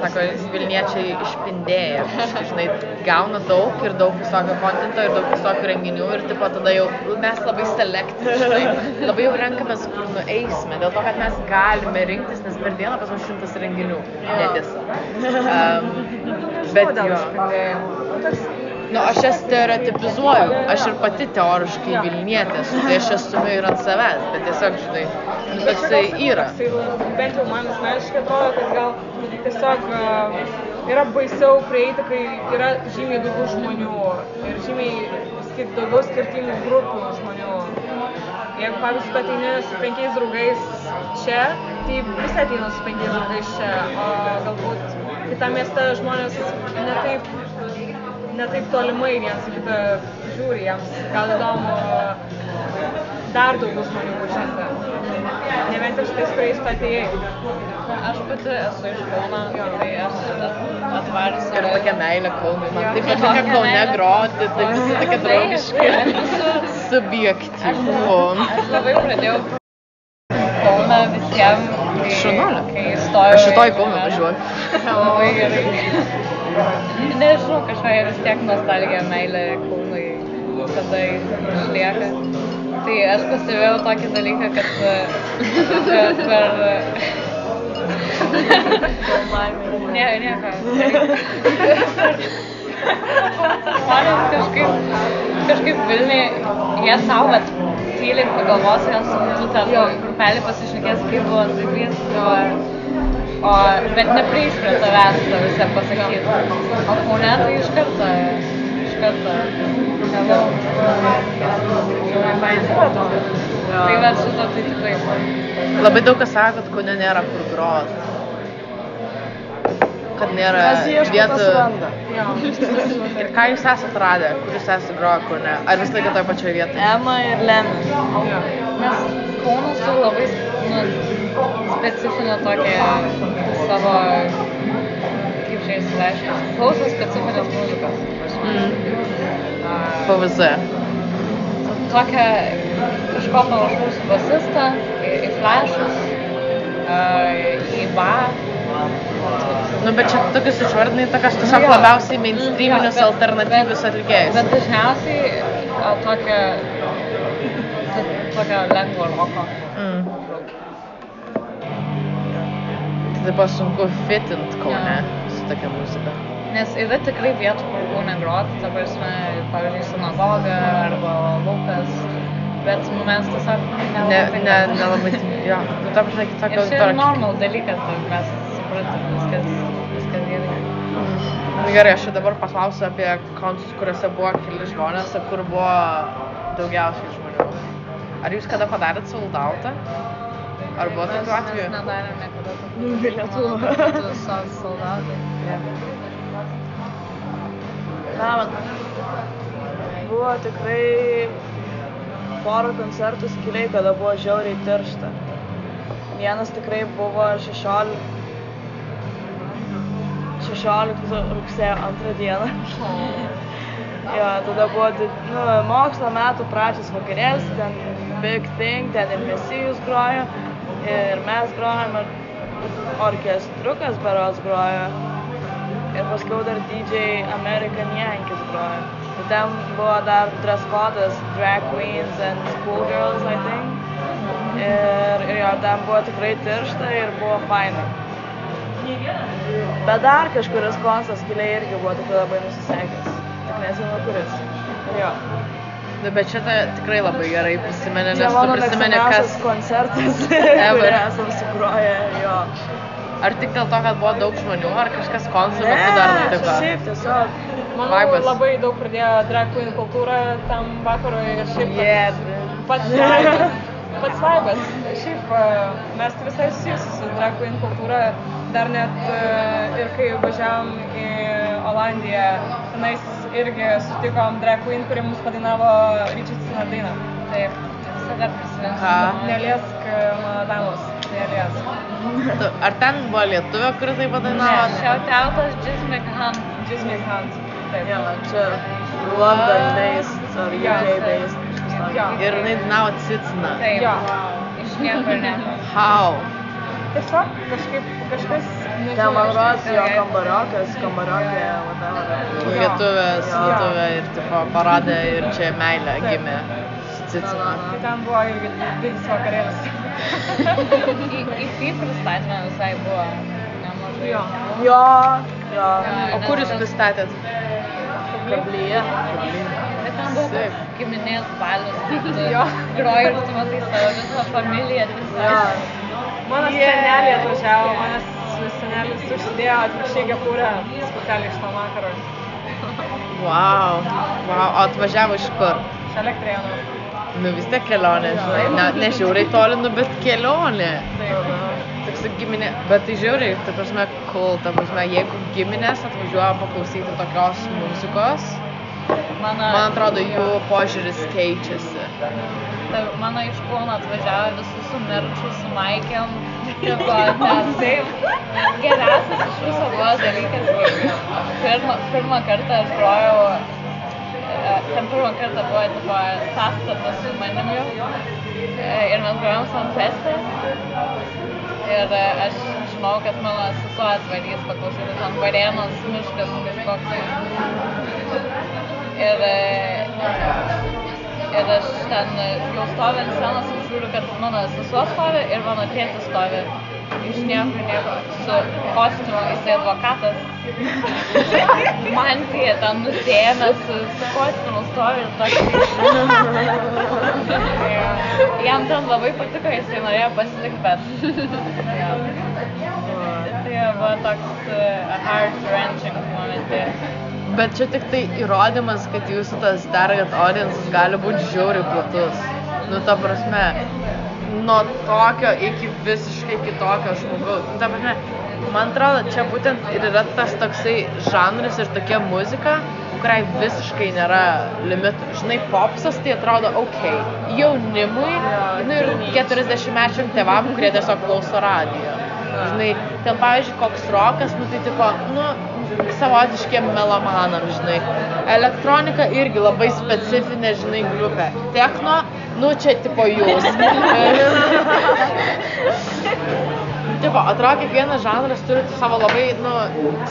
sako, Vilniečiai išpindėja, kažkaip, žinai, gauna daug ir daug visokio kontento ir daug visokių renginių ir tipo tada jau mes labai selektyviai, žinai, labai jau renkamės, kur nueisime, dėl to, kad mes galime rinktis, nes per dieną pas mus šimtas renginių, netiesa. Um, bet jo. išpindėjimo. Nu, aš jas stereotipizuoju, aš ir pati teoriškai Vilnietė esu, tai aš stumiu ir ant savęs, bet tiesiog, žinai, nu, toksai yra. Bent jau man asmeniškai atrodo, kad gal tiesiog a, yra baisiau prieiti, kai yra žymiai daugiau žmonių ir žymiai daugiau skirtingų grupių žmonių. Jeigu, pavyzdžiui, tu ateini su penkiais draugais čia, tai visi ateina su penkiais draugais čia, o galbūt kitame mieste žmonės netaip, netaip tolimai vienas į kitą žiūri, jiems gal įdomu dar daugiau žmonių važiuoti. Ne vien tik šitais, kuriais tu atėjai. Aš pati esu iš Kauno, tai aš atvarius Ir tokia meilė Kaunui, man taip patinka Kaune groti, tai visi tokie draugiški, subjektyvu. Aš labai pradėjau Kauną visiems, kai, Šaunuolė. kai įstojau. Aš į Kauną važiuoju. Labai gerai. Nežinau, kažkokia vis tiek nostalgija, meilė Kaunui tada išlieka. Tai aš pastebėjau tokį dalyką, kad per... ne, nieko. Žmonės kažkaip, kažkaip Vilniui, jie savo, bet tyliai pagalvos, jie su ten grupelį pasišnekės, kaip buvo Zibys, o, o, bet neprieis prie tavęs tą visą pasakyti. O Kaune tai iš karto, iš karto, hello. Tai va šito tai tikrai. Labai daug kas sako, kad Kaune nėra kur grot. Kad nėra vietų. Ir ką jūs esate radę, kur jūs esate groję Kaune? Ar visą laiką toje pačioje vietoje? Ema ir Lemon. Nes Kaunas labai nu, specifinę tokią savo, kaip čia įsireiškia, klauso specifinės muzikos. Mm. PVZ. Tokią kažko panašaus į basistą, į, į flashus, į bar. Nu, bet čia tokius išvardinai, tokias tiesiog Jo. labiausiai mainstreaminius Jo, bet- alternatyvius atlikėjus. Bet dažniausiai a, tokią, to- tokią lengvą roko. Mm. Tai dabar sunku fitint Kaune su tokia muzika. Nes yra tikrai vietų, kur būna groti, ta prasme, pavyzdžiui, sinagoga arba laukas, bet nu, mes tiesiog Ne, nelabai ne, nelabai, jo, nu, ta prasme, kitokio Ir čia yra normal dalykas, tai mes suprantam viskas, viskas gerai. Nu, gerai, aš dabar paklausiu apie koncertus, kuriuose buvo keli žmonės, kur buvo daugiausiai žmonių. Ar jūs kada padarėt sold outą? Ar buvo tokių Mes atvejų? nedarėm niekada tokių bilietų. bilietų soldautai. Na, man buvo tikrai porą koncertų skiliai, kada buvo žiauriai tiršta. Vienas tikrai buvo 16, 16 rugsėjo antrą dieną. Jo, tada buvo nu, mokslo metų pradžios vakarėlis, ten Big Thing, ten ir Mesijus grojo, ir mes grojom, ir orkestrukas beros grojo, ir paskui dar DJ American Yankees grojo. Ir ten buvo dar dress codas Drag Queens and Schoolgirls, I think. Ir, ir jo, ten buvo tikrai tiršta ir buvo fainai. Bet dar kažkuris koncas giliai irgi buvo tikrai labai nusisekęs. Tik nežinau kuris. Ir jo. Nu, bet šitą tikrai labai gerai prisimenė, nes tu prisimeni, kas... koncertas, Ever. esam sugroję. Jo. Ar tik dėl to, kad buvo daug žmonių, ar kažkas koncertų metu dar nutiko? šiaip tiesiog. Manau, Vibas. labai daug pradėjo drag queen kultūrą tam vakarui ir šiaip Yeah, pats vibas. Pats vibas. Šiaip e, mes visai susijusi su drag queen kultūra. Dar net e, ir kai važiavom į Olandiją, tenais irgi sutikom drag queen, kuri mums padainavo Ryčiatsina dainą. Taip, visada prisiminsiu. Neliesk e, mano damos, neliesk. Tu- Ar ten buvo lietuvė, kuri tai padainavo? Shout outas Jizz McHunt. Jizmik Hunt. Taip. Jo, čia London based ar Jo, UK taip. based. kažkas tokio. Jo. Ir jinai dainavo Cicina. Taip, Jo. iš niekur nieko. How? Tiesiog kažkaip kažkas Ne, man rodos, jo kambariokas, kambariokė, whatever. Lietuvės, Jo. lietuvė ir tipo paradė ir čia meilė gimė. Cicina. Tai ten buvo irgi didelis vakarėlis. Į, į FI pristatymą visai buvo nemažai. Jo. Jo, jo, O kur jūs pristatėt? kablyje. Bet ten buvo giminės balius, Jo. groji ir tu matai savo visą familiją. Mano senelė atvažiavo, manęs senelis užsidėjo atvirkščiai kepurę specialiai iš to vakaro. Wow. wow. O atvažiavo iš kur? Iš elektrėnų. Nu vis tiek kelionė, žinai. Ne, ne žiauriai toli, nu bet kelionė. Taip. Toks giminė, bet tai žiauriai, ta prasme, cool, ta prasme, jeigu giminės atvažiuoja paklausyti tokios muzikos, Mano, man atrodo, jų požiūris keičiasi. ta, mano iš Kauno atvažiavo visi su merču, su maikėm. Tipo, ten taip. Geriausias iš viso buvo dalykas. Pirmą, pirmą kartą aš grojau, ten pirmą kartą buvo tipo, sąstata su manimi e, ir mes grojom Sunfest'e. Ir aš žinau, kad mano sesuo atvarys paklausyti ten varėnos miškas kažkoks. Ir, ir aš ten jau stoviu ant scenos ir žiūriu, kad mano sesuo stovi ir mano tėtis stovi iš niekur nieko su kostiumu, jisai advokatas. Mantija ten nusėmęs su, su kostiumu stovi ir toks. Jam ten labai patiko, jisai norėjo pasilikti, bet. Ja. Tai buvo toks uh, heart wrenching momentė. Bet čia tik tai įrodymas, kad jūsų tas target audiences gali būti žiauriai platus. Nu, ta prasme, nuo tokio iki visiškai kitokio žmogaus. Nu, ta prasme, man atrodo, čia būtent ir yra tas toksai žanras ir tokia muzika, kuriai visiškai nėra limitų. Žinai, popsas tai atrodo ok. Jaunimui, nu ir 40-mečiam tėvam, kurie tiesiog klauso radijo. Žinai, ten pavyzdžiui, koks rokas, nu tai tipo, nu, savotiškiem melomanam, žinai. Elektronika irgi labai specifinė, žinai, grupė. Techno, nu čia tipo jūs. tipo, atrodo, kiekvienas žanras turi savo labai, nu,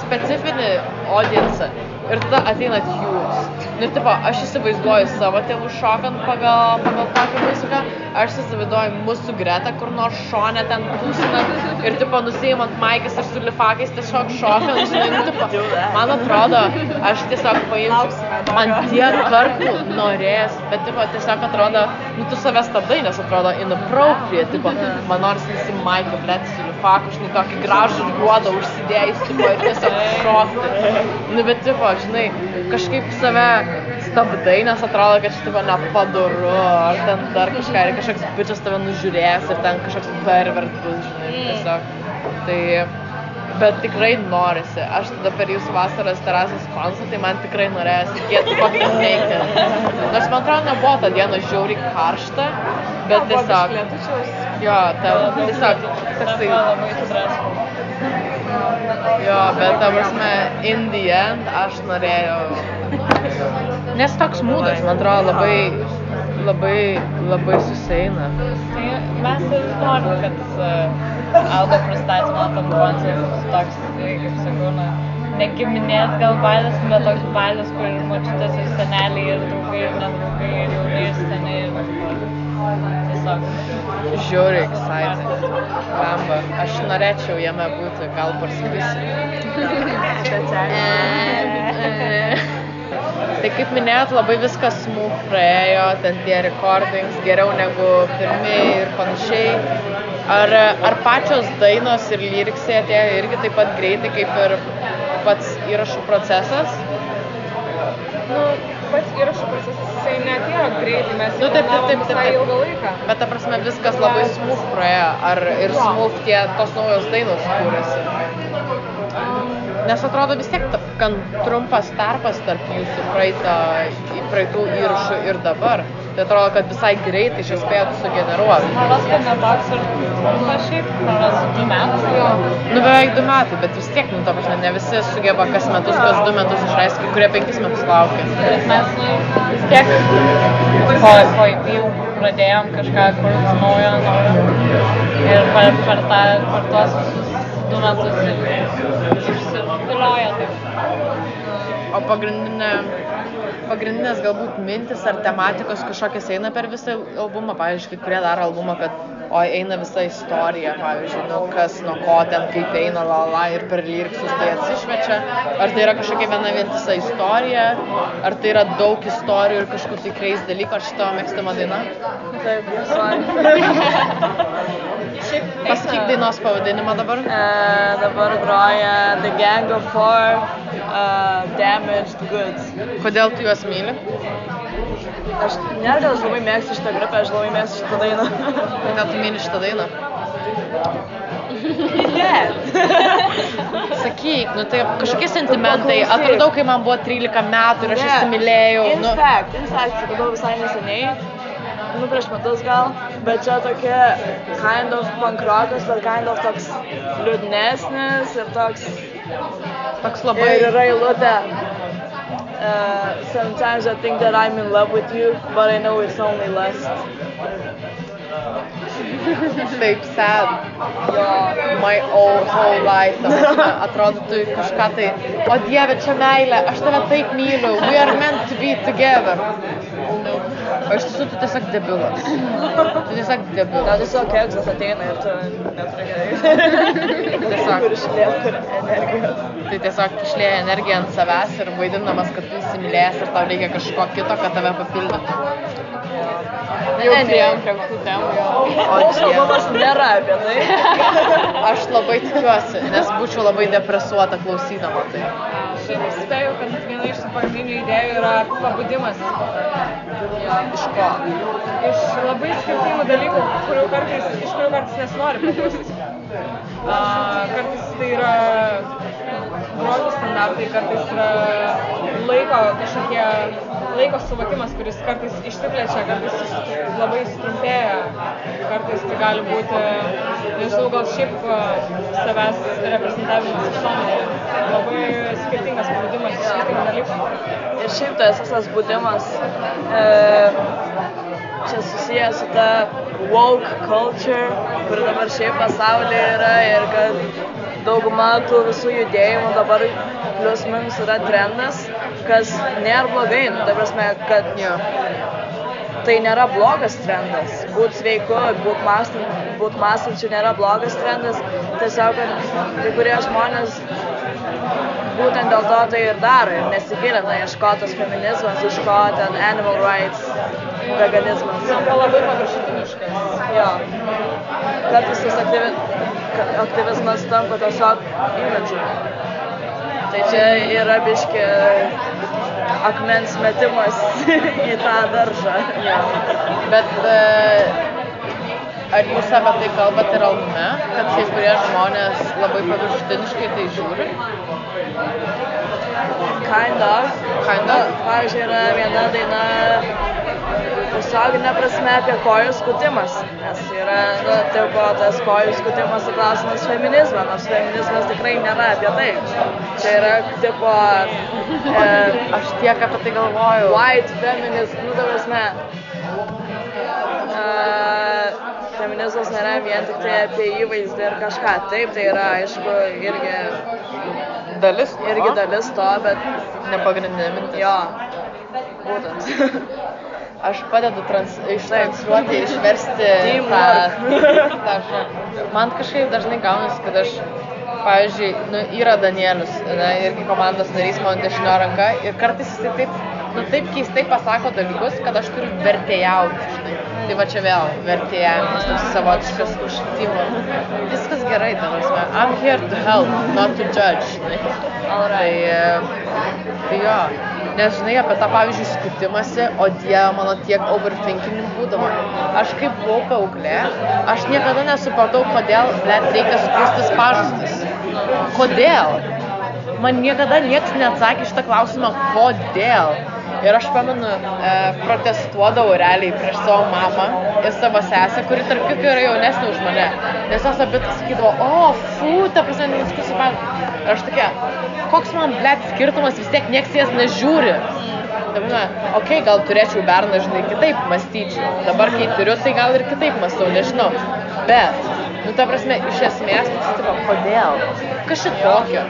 specifinį audienciją. Ir tada ateinat jūs. Nu, tipo, aš įsivaizduoju savo tėvų šokant pagal, pagal tokią muziką, aš įsivaizduoju mūsų gretą, kur nors šonę ten tūsinant ir, tipo, nusiimant maikis ir su lifakais tiesiog šokant, žinai, nu, tipo, man atrodo, aš tiesiog paimsiu, man tiek kartų norės, bet, tipo, tiesiog atrodo, nu, tu save stabdai, nes atrodo inappropriate, tipo, man nors visi maikį, blėt, su lifaku, žinai, tokį gražų juodą užsidėjus, tipo, ir tiesiog šokti. Nu, bet, tipo, žinai, kažkaip save stabdai, nes atrodo, kad tipo, nepadoru, ar ten dar kažką, ir kažkoks bičias tave nužiūrės, ir ten kažkoks pervert bus, žinai, tiesiog. Tai, bet tikrai norisi. Aš tada per jūsų vasaros terasos koncertą, tai man tikrai norėjosi kiek kokį neikti. Nors man atrodo, nebuvo tą dieną žiauriai karšta, bet tiesiog, jo, ta, tiesiog, toksai. Jo, bet ta prasme, in the end, aš norėjau, nes toks mūdas, man atrodo, labai, labai, labai susieina. Tai mes ir norim, kad uh, Alba pristatymo tam koncertas toks, kaip sakau, na, ne giminės gal balis, bet toks balis, kur ir močiutės, ir seneliai, ir draugai, ir nedraugai, ir jauni, ir seniai. Ir, tiesiog. Žiauriai excited. Bamba. Aš norėčiau jame būti, gal pasakysiu. Tai kaip minėjot, labai viskas smooth praėjo, ten tie recordings geriau negu pirmi ir panašiai. Ar, ar pačios dainos ir lyriksai atėjo irgi taip pat greitai kaip ir pats įrašų procesas? Nu, pats įrašų procesas, jisai neatėjo greitai, mes Nu, taip, taip, taip, taip, taip. ilgą laiką. Bet ta prasme viskas labai smooth praėjo, ar ir smooth tie tos naujos dainos kūrėsi? Nes atrodo vis tiek ta- gan trumpas tarpas tarp jūsų praeito, į praeitų įrašų ir dabar. Tai atrodo, kad visai greitai šis spėjot sugeneruoti. Man rodos, kad netoks ir trumpas šiaip, man rodos, du metai jo. Nu beveik du metai, bet vis tiek, nu ta prasme, ne visi sugeba kas metus, kas du metus išleisti, kai kurie penkis metus laukia. Bet mes nu, vis tiek po, po jau pradėjom kažką kurti naujo, naujo. Ir per, per, tą, per tuos visus du metus ir išsidėlioja taip. O pagrindinė, pagrindinės galbūt mintis ar tematikos kažkokios eina per visą albumą, pavyzdžiui, kai kurie daro albumą, kad o eina visa istorija, pavyzdžiui, nu, kas nuo ko ten, kaip eina la la ir per lyriksus tai atsišvečia, ar tai yra kažkokia viena vientisa istorija, ar tai yra daug istorijų ir kažkokių kreis dalykų, ar šito mėgstama daina? Taip, visai. Pasakyk dainos pavadinimą dabar. E, dabar groja The Gang of Four, uh, Damaged Goods. Kodėl tu juos myli? Aš nėra, kad aš labai mėgstu šitą grupę, aš labai mėgstu šitą dainą. Kodėl tu myli šitą dainą? Ne. Sakyk, nu tai kažkokie sentimentai. Atradau, kai man buvo 13 metų ir aš įsimylėjau. In Nu, fact, in fact, atradau visai neseniai, nu prieš metus gal, bet čia tokia kind of punk rockas, bet kind of toks liūdnesnis ir toks, toks ir labai... yra eilutė. Uh, sometimes I think that I'm in love with you, but I know it's only lust. Taip sad. Jo. My whole, whole life. ta prasme, Atrodo, tu kažką tai... O dieve, čia meilė, aš tave taip myliu. We are meant to be together. O iš tiesų tu tiesiog debilas. Tu tiesiog debilas. tiesiog keksas ateina ir tu neturi. Tiesiog. Kur išlieka energijos. Tai tiesiog išlėja energiją ant savęs ir vaidinamas, kad tu įsimylėjęs ir tau reikia kažko kito, kad tave papildytų. Jau priėjom prie tų temų jau. O dieve. albumas nėra apie tai. Aš labai tikiuosi, nes būčiau labai depresuota klausydama tai. Šiaip spėju, kad viena iš pagrindinių idėjų yra pabudimas. Iš ko? Iš labai skirtingų dalykų, kurių kartais, iš kurių kartais nesinori pabusti. Kartais tai yra grožio standartai, kartais yra laiko kažkokie, laiko suvokimas, kuris kartais išsiplečia, kartais labai sutrumpėja, kartais tai gali būti, nežinau, gal šiaip a, savęs reprezentavimas visuomenėje. Labai skirtingas pabudimas iš skirtingų dalykų. Ir šiaip tas visas būdimas e, čia susijęs su ta woke culture, kuri dabar šiaip pasaulyje yra ir kad dauguma tų visų judėjimų dabar plius minus yra trendas, kas nėra blogai, nu, ta prasme, kad Jo. tai nėra blogas trendas. Būt sveiku, būt, mąstant, būt mąstančiu nėra blogas trendas. Tiesiog, kad kai kurie žmonės būtent dėl to tai ir daro ir nesigilina, ieško tos feminizmas, ieško ten animal rights, veganizmas. Tampa labai paviršutiniškas. Jo. Kartais tas aktyvi, aktyvizmas tampa tiesiog imidžu. Tai čia yra biški akmens metimas į tą daržą. Jo. Bet e, ar jūs apie tai kalbat ir albume, kad kai kurie žmonės labai paviršutiniškai tai žiūri? Kind of. Kind of. pavyzdžiui, yra viena daina tiesioginė prasme apie kojų skutimas. Nes yra, nu, tipo, tas kojų skutimas ir klausimas feminizmą, nors feminizmas tikrai nėra apie tai. Čia yra, tipo, e, Aš tiek apie tai galvojau. white feminist, nu, ta prasme, e, feminizmas nėra vien tik tai apie įvaizdį ir kažką. Taip, tai yra, aišku, irgi, Dalis. irgi dalis to, bet Nepagrindinė mintis. jo, būtent. Aš padedu trans, ištransliuoti, išversti Teamwork. tą, tą žodį. Man kažkaip dažnai gaunasi, kad aš, pavyzdžiui, nu, yra Danielius, ne, irgi komandos narys mano dešinio ranka ir kartais jisai taip, nu, taip keistai pasako dalykus, kad aš turiu vertėjauti, žinai. Tai va čia vėl vertėjavimas, toks savotiškas užtimo. Viskas gerai, ta prasme. I'm here to help, not to judge, žinai. Tai, e, tai jo, nes žinai apie tą pavyzdžiui skutimąsi, o dieve mano tiek overthinking būdavo. Aš kaip buvau paauglė, aš niekada nesupratau, kodėl net reikia sukristis pažastis. Kodėl? Man niekada niekas neatsakė šitą klausimą, kodėl. Ir aš pamenu, e, protestuodavau realiai prieš savo mamą ir savo sesę, kuri tarp kitko yra jaunesnė už mane. Nes jos abi sakydavo, o, fu, ta prasme, neskusi man. Ir aš tokia, koks man, blėt, skirtumas, vis tiek nieks jas nežiūri. Okei, okay, gal turėčiau berną, žinai, kitaip mąstyčiau. Dabar, kai turiu, tai gal ir kitaip mąstau, nežinau. Bet Nu, ta prasme, iš esmės, tai tipo, kodėl? Čia tokio?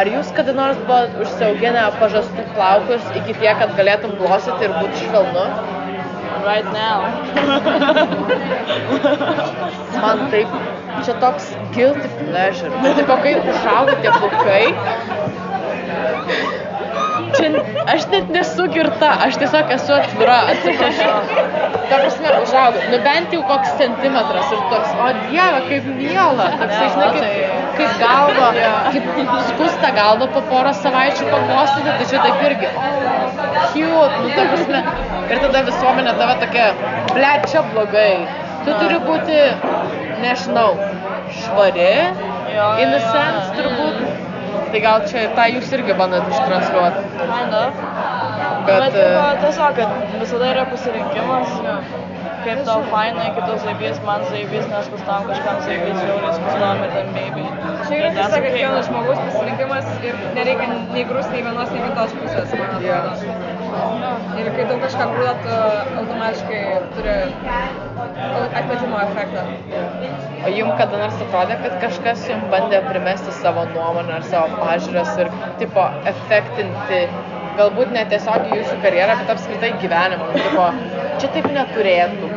Ar jūs kada nors buvot užsiauginę pažastų plaukus iki tiek, kad galėtum glosyti ir būti švelnu? Right now. Man taip, čia toks guilty pleasure. Nu, tipo, kai užauga tie plaukai, čia aš net nesu girta, aš tiesiog esu atvira, atsiprašau. Ta prasme, užauga, nu bent jau koks centimetras ir toks, o dieve, kaip miela, toksai, žinai, kaip, kaip galva, kaip skusta galva po porą savaičių paglostyti, tai čia taip irgi, cute, nu ta prasme. Ir tada visuomenė tave tokia, ble, čia blogai. Tu turi būti, nežinau, švari, in a sense, turbūt. Tai gal čia tą jūs irgi bandot ištransliuoti. Kind of. Bet, Bet tipo, e, tiesiog, kad visada yra pasirinkimas. Kaip tau fainai, kaip tau zaibys, man zaibys, nes kustam kažkam zaibys, žiauriai skustam ir ten baby. Čia yra tiesiog kiekvieno žmogaus pasirinkimas ir nereikia nei grūs nei vienos, nei kitos pusės, man atrodo. Ir kai daug kažką grūda, tu automatiškai turi atmetimo efektą. O jums kada nors atrodė, kad kažkas jums bandė primesti savo nuomonę ar savo pažiūras ir, tipo, efektinti, galbūt ne tiesiog jūsų karjerą, bet apskritai gyvenimą. Tipo, čia taip neturėtų.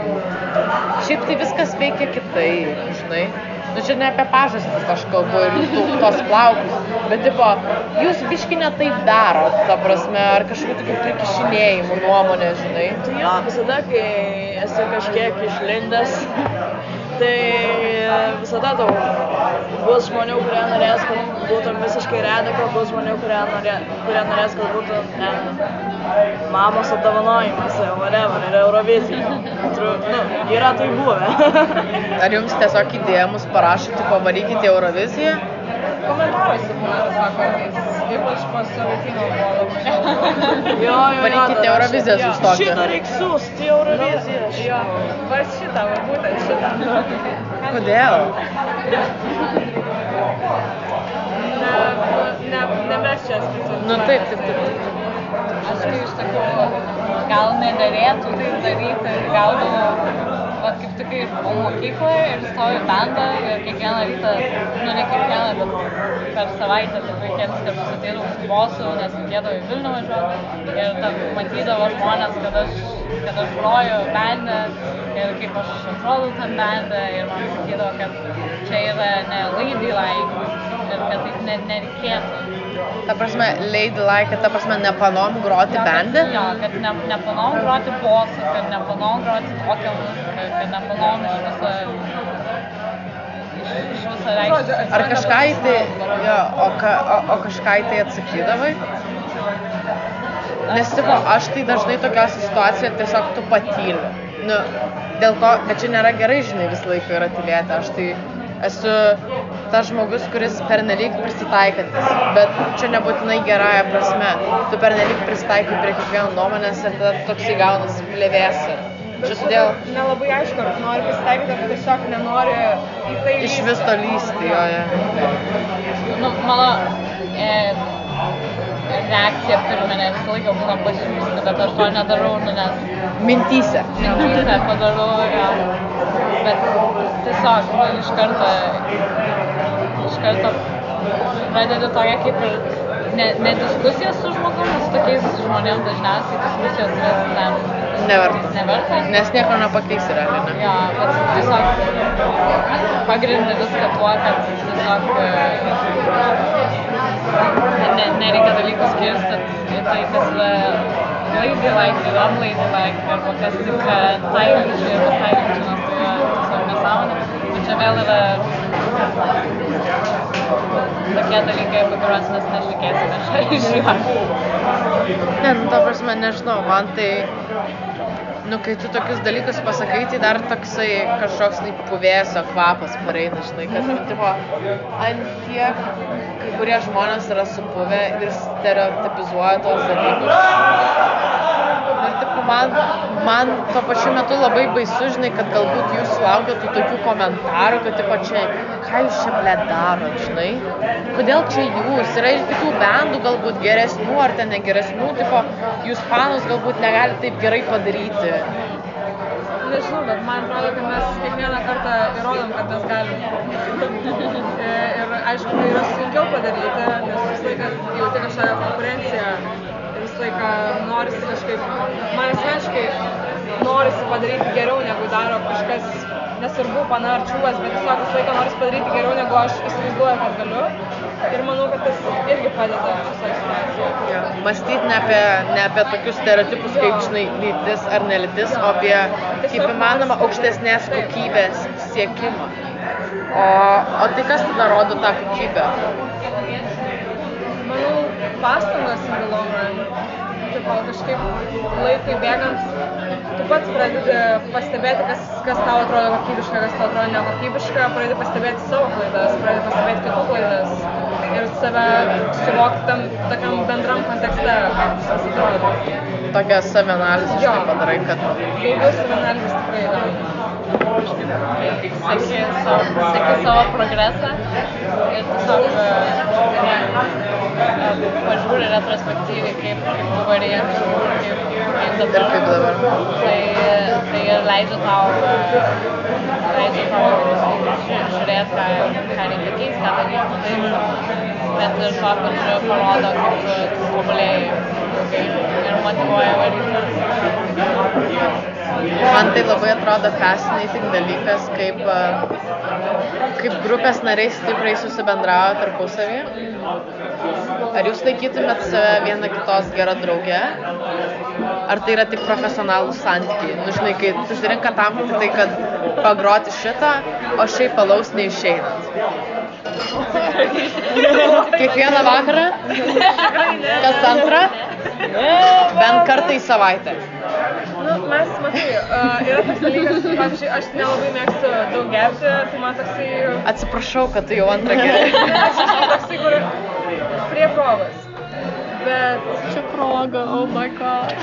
Šiaip tai viskas veikia kitaip, žinai. Nu čia ne apie pažastis aš kalbu ir tų, tos plaukus, bet tipo, jūs biški ne taip darot, ta prasme, ar kažkokiu tokiu prikišinėjimu nuomonė, žinai. Tai jo, visada, kai esi kažkiek išlindęs, tai visada tau bus žmonių, kurie norės, kad būtum visiškai rediko, bus žmonių, kurie, norė, kurie norės, kad būtų ne, mamos apdovanojimas, whatever, ir Eurovizija. Nu, yra tai buvę. Ar jums tiesiog idėjimus parašo, tipo, varykite į Euroviziją? Komentaruose būna kartais, ypač po sovietino buvo labai jo, jo, Varykite Euroviziją sustokite. Šitą reiks siūsti į Euroviziją. Jo, va šitą, va būtent šitą. Kodėl? Ne, ne, ne mes čia specialiai. Nu taip, taip, taip. taip. Aš kai iš tokių, gal nederėtų tai daryti, gaudavau, va kaip tik kai buvau mokykloje ir stojau į bandą ir kiekvieną rytą, nu ne kiekvieną, bet per savaitę tikrai kelis kartus ateidavau su bosu, nes reikėdavo į Vilnių važiuoti ir matydavo žmonės, kad aš, kad aš groju bende ir kaip aš atrodau tam bende ir man sakydavo, kad čia yra ne ladylike ir kad taip net nereikėtų. Ta prasme, Lady Like, ta prasme, nepanom groti bende? Jo, kad ne, nepanom groti bosą, kad nepanom groti tokią muziką, kad nepanom iš viso, iš, iš viso reikšti. Ar kažką į tai, jo, o, ka, o, o kažką į tai atsakydavai? Nes, tipo, aš tai dažnai tokiose situacijose tiesiog tu patyli. Nu, dėl to, kad čia nėra gerai, žinai, visą laiką yra tylėti. Aš tai esu tas žmogus, kuris pernelyg prisitaikantis, bet čia nebūtinai gerąją prasme. Tu pernelyg prisitaikai prie kiekvieno nuomonės ir tada toksai gaunasi plėvėsi. Čia todėl Nelabai aišku, ar nori prisitaikyti, ar tiesiog nenori į tai iš lįsti. vis to lysti joje. Nu, mano e, reakcija pirminė visą laiką būna pasiūsti, bet aš to nedarau, nu, nes Mintyse. mintyse padarau, jo. bet tiesiog nu, iš karto, iš karto pradedi tokia kaip ir ne, ne diskusija su žmogumi, su tokiais žmonėmis dažniausiai diskusijos yra tam Neverta. neverta. Nes nieko nepakeisi realiai, ne? Jo, bet tiesiog pagrindė viską tuo, kad tiesiog e, ne, nereikia dalykų skirstyti į tai, kas yra ladylike ir unladylike, arba kas tinka tai lyčiai arba tai lyčiai, nes tai yra tiesiog nesąmonė. Bet čia vėl yra tokie dalykai, apie kuriuos mes nešnekėsime šią žiūrą. Ne, nu, ta prasme, nežinau, man tai, nu, kai tu tokius dalykus pasakai, tai dar toksai kažkoks tai puvėsio kvapas pareina, žinai, kad, nu, tipo, ant tiek kurie žmonės yra supuvę ir stereotipizuoja tos dalykus. Ir, tipo, man, man tuo pačiu metu labai baisu, žinai, kad galbūt jūs laukia tų tokių komentarų, kad, tipo, čia, ką jūs čia, ble, darot, žinai? Kodėl čia jūs? Yra ir kitų bendų galbūt geresnių ar ten negeresnių, tipo, jūs fanus galbūt negali taip gerai padaryti. Nežinau, bet man atrodo, kad mes kiekvieną kartą įrodom, kad mes galim. ir aišku, tai yra sunkiau padaryti, nes visą laiką jauti kažkokią konkurenciją visą laiką norisi kažkaip, man asmeniškai norisi padaryti geriau, negu daro kažkas, nesvarbu, pana ar čiūvas, bet tiesiog visą laiką norisi padaryti geriau, negu aš įsivaizduoju, kad galiu. Ir manau, kad tas irgi padeda visoje situacijoje. Ja, mąstyti ne apie, ne apie tokius stereotipus kaip, žinai, lytis ar nelitis, o apie kaip įmanoma aukštesnės kokybės siekimą. O, o tai kas tada rodo tą kokybę? Manau, pastangos in the long run. Tipo, kažkaip laikui bėgant, tu pats pradedi pastebėti, kas, kas tau atrodo kokybiška, kas tau atrodo nekokybiška, pradedi pastebėti savo klaidas, pradedi pastebėti kitų klaidas ir save suvokti tam tokiam bendram kontekste, kaip viskas atrodo. Tokią savianalizę žinai, padarai, kad Daugiau savianalizės tikrai yra. seki savo, seki savo progresą ir tiesiog e, e, pažiūri retrospektyviai, kaip, kaip varė anksčiau, kaip, kaip dabar. Ir kaip dabar. Tai, tai leidžia tau, e, leidžia tau ži- žiūrėti, ką, ką reikia keisti, ką daryti taip, bet tuo pačiu parodo, kaip ilgai ir motivuoja varyti. man tai labai atrodo fascinating dalykas, kaip, kaip grupės nariai stipriai susibendravo tarpusavį. Ar jūs laikytumėt save viena kitos gera drauge? Ar tai yra tik profesionalų santykiai? Nu, žinai, kai susirinka tam tai, kad pagroti šitą, o šiaip palaus neišeinant. Kiekvieną vakarą? Kas antrą? Bent kartą į savaitę. Nu, mes, matai, uh, yra toks dalykas, pavyzdžiui, aš nelabai mėgstu daug gerti, tai man toksai, Atsiprašau, kad tu jau antrą gerai. toksai, kur prie provas. Bet Čia proga, oh my god.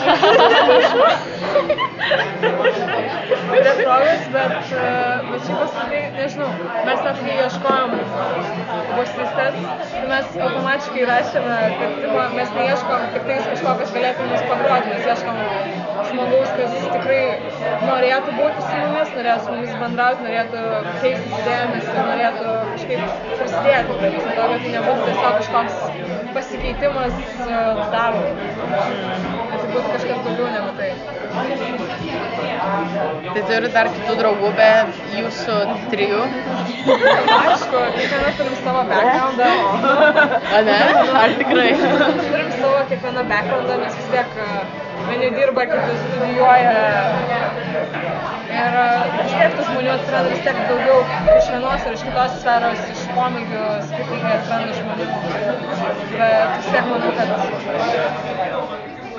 prie provas, bet, uh, bet šiaip apskritai, nežinau, mes net kai ieškojom bosistės, mes automatiškai rašėme, kad tipo, mes neieškom tik tais kažko, kas galėtų mus pagroti, mes ieškom žmogaus, kas tikrai norėtų būti su mumis, norėtų su mumis bendrauti, norėtų keistis ir norėtų kažkaip prisidėti kad tai nebūtų tiesiog kažkoks pasikeitimas uh, darbo. Tai būtų kažkas daugiau negu tai. Tai turi dar kitų draugų be jūsų trijų? Aišku, kiekvienas turim savo backgroundą. A ne? Ar tikrai? turim savo kiekvieną backgroundą, nes vis tiek vieni dirba, kiti studijuoja. Ir uh, vis tiek tų žmonių atsiranda vis tiek daugiau iš vienos ir iš kitos sferos, iš pomėgių skirtingai atsiranda žmonių. Bet vis tiek manau, kad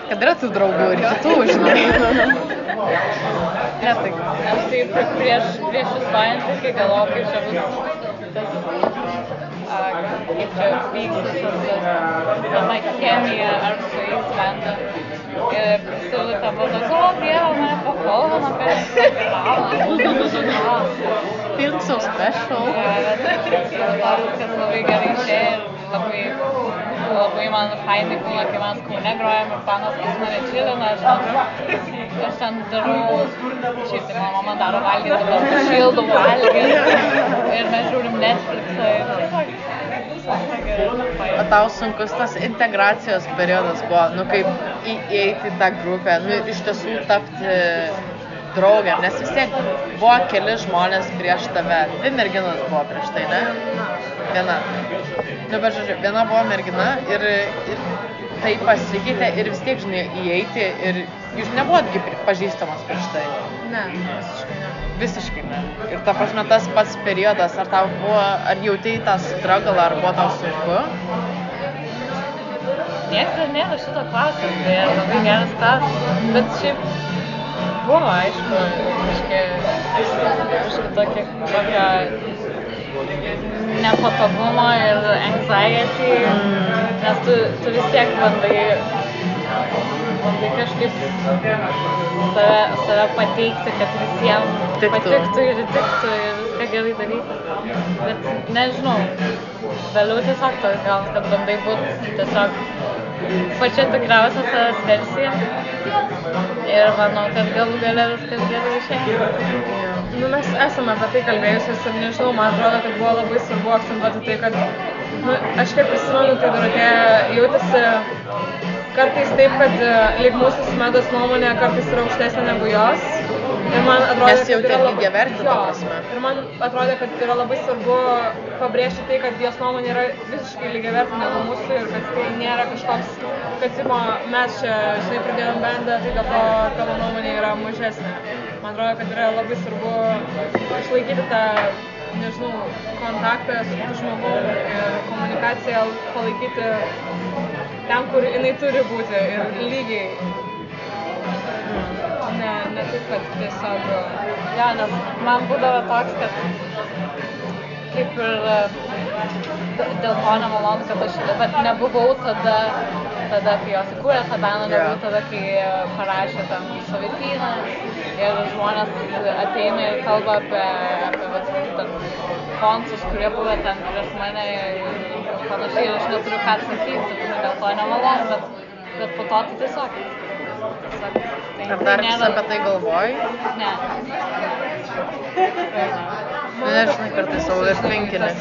Kad yra tų draugų ir kitų, žinai. Ne, tai Aš tai pr- prieš, prieš įstojant irgi galvojau, kaip čia bus tas, kaip čia vyks visas tas, viena chemija ar su jais benda. Ir prisimenu tą buvo toks, o dieve, mane pakalbam apie Instagramą. feeling so special. Atrodo, viskas labai labai, man fainai būna, kai mes kaune grojam ir panas pas mane čilina, aš ten, aš ten darau, šiaip tai mano mama daro aš šildau valgyti ir mes žiūrim Netflixą ir tiesiog viskas gerai. O tau sunkus tas integracijos periodas buvo, nu kaip įeiti į tą grupę, nu iš tiesų tapti draugėm, nes vis tiek buvo keli žmonės prieš tave, dvi merginos buvo prieš tai, ne? Viena. Nu, bet žodžiu, viena buvo mergina ir, ir tai pasikeitė ir vis tiek, žinai, įeiti ir jūs nebuvot gi pri- pažįstamos prieš tai. ne, visiškai. Visiškai ne. Ir ta prasme, tas pats periodas, ar tau buvo, ar jautėjai tą struggle, ar buvo tau sunku? Niekas dar nėra šito klausimo, tai labai geras klausimas, bet šiaip buvo, aišku, kažkiek, tokia, tokia nepatogumo ir anxiety, nes tu, tu vis tiek bandai, bandai kažkaip save, save pateikti, kad visiems Tiktų. patiktų ir tiktų ir viską gerai daryti. Bet nežinau, vėliau tiesiog toks gal, kad bandai būti tiesiog pačia tikriausia savęs versija. Ir manau, kad galų gale viskas gerai išėjo. Nu, mes esame apie tai kalbėjusios ir nežinau, man atrodo, kad buvo labai svarbu akcentuoti tai, kad nu, aš kaip prisimenu, tai Dorotėja jautėsi kartais taip, kad e, lyg mūsų medos nuomonė kartais yra aukštesnė negu jos. Ir man atrodė, Nes jautė kad yra labai- lygiavertį, ta Jo, prasme. Ir man atrodė, kad yra labai svarbu pabrėžti tai, kad jos nuomonė yra visiškai lygiavertė negu mūsų ir kad tai nėra kažkoks, kad tipo, mes čia, žinai, pradėjom bendą, tai dėl to tavo nuomonė yra mažesnė. Man atrodo, kad yra labai svarbu išlaikyti tą, nežinau, kontaktą su kitu žmogum ir komunikaciją palaikyti ten, kur jinai turi būti ir lygiai. Ne, ne taip, kad tiesiog Jo, nes man būdavo toks, kad kaip ir e, dėl to nemalonu, kad aš bet nebuvau tada, tada kai jos įkūrė tą banda, nebuvau tada, kai parašė ten savityną ir žmonės ateina ir kalba apie, apie vat, konsus, kurie buvo ten prieš mane ir panašiai ir aš neturiu ką atsakyti, tai dėl to nemalonu, bet, bet po to tai tiesiog. tiesiog tai, Ar dar vis apie tai galvoji? Ne. Nu, nežinai, kartais savo ir pinkinį.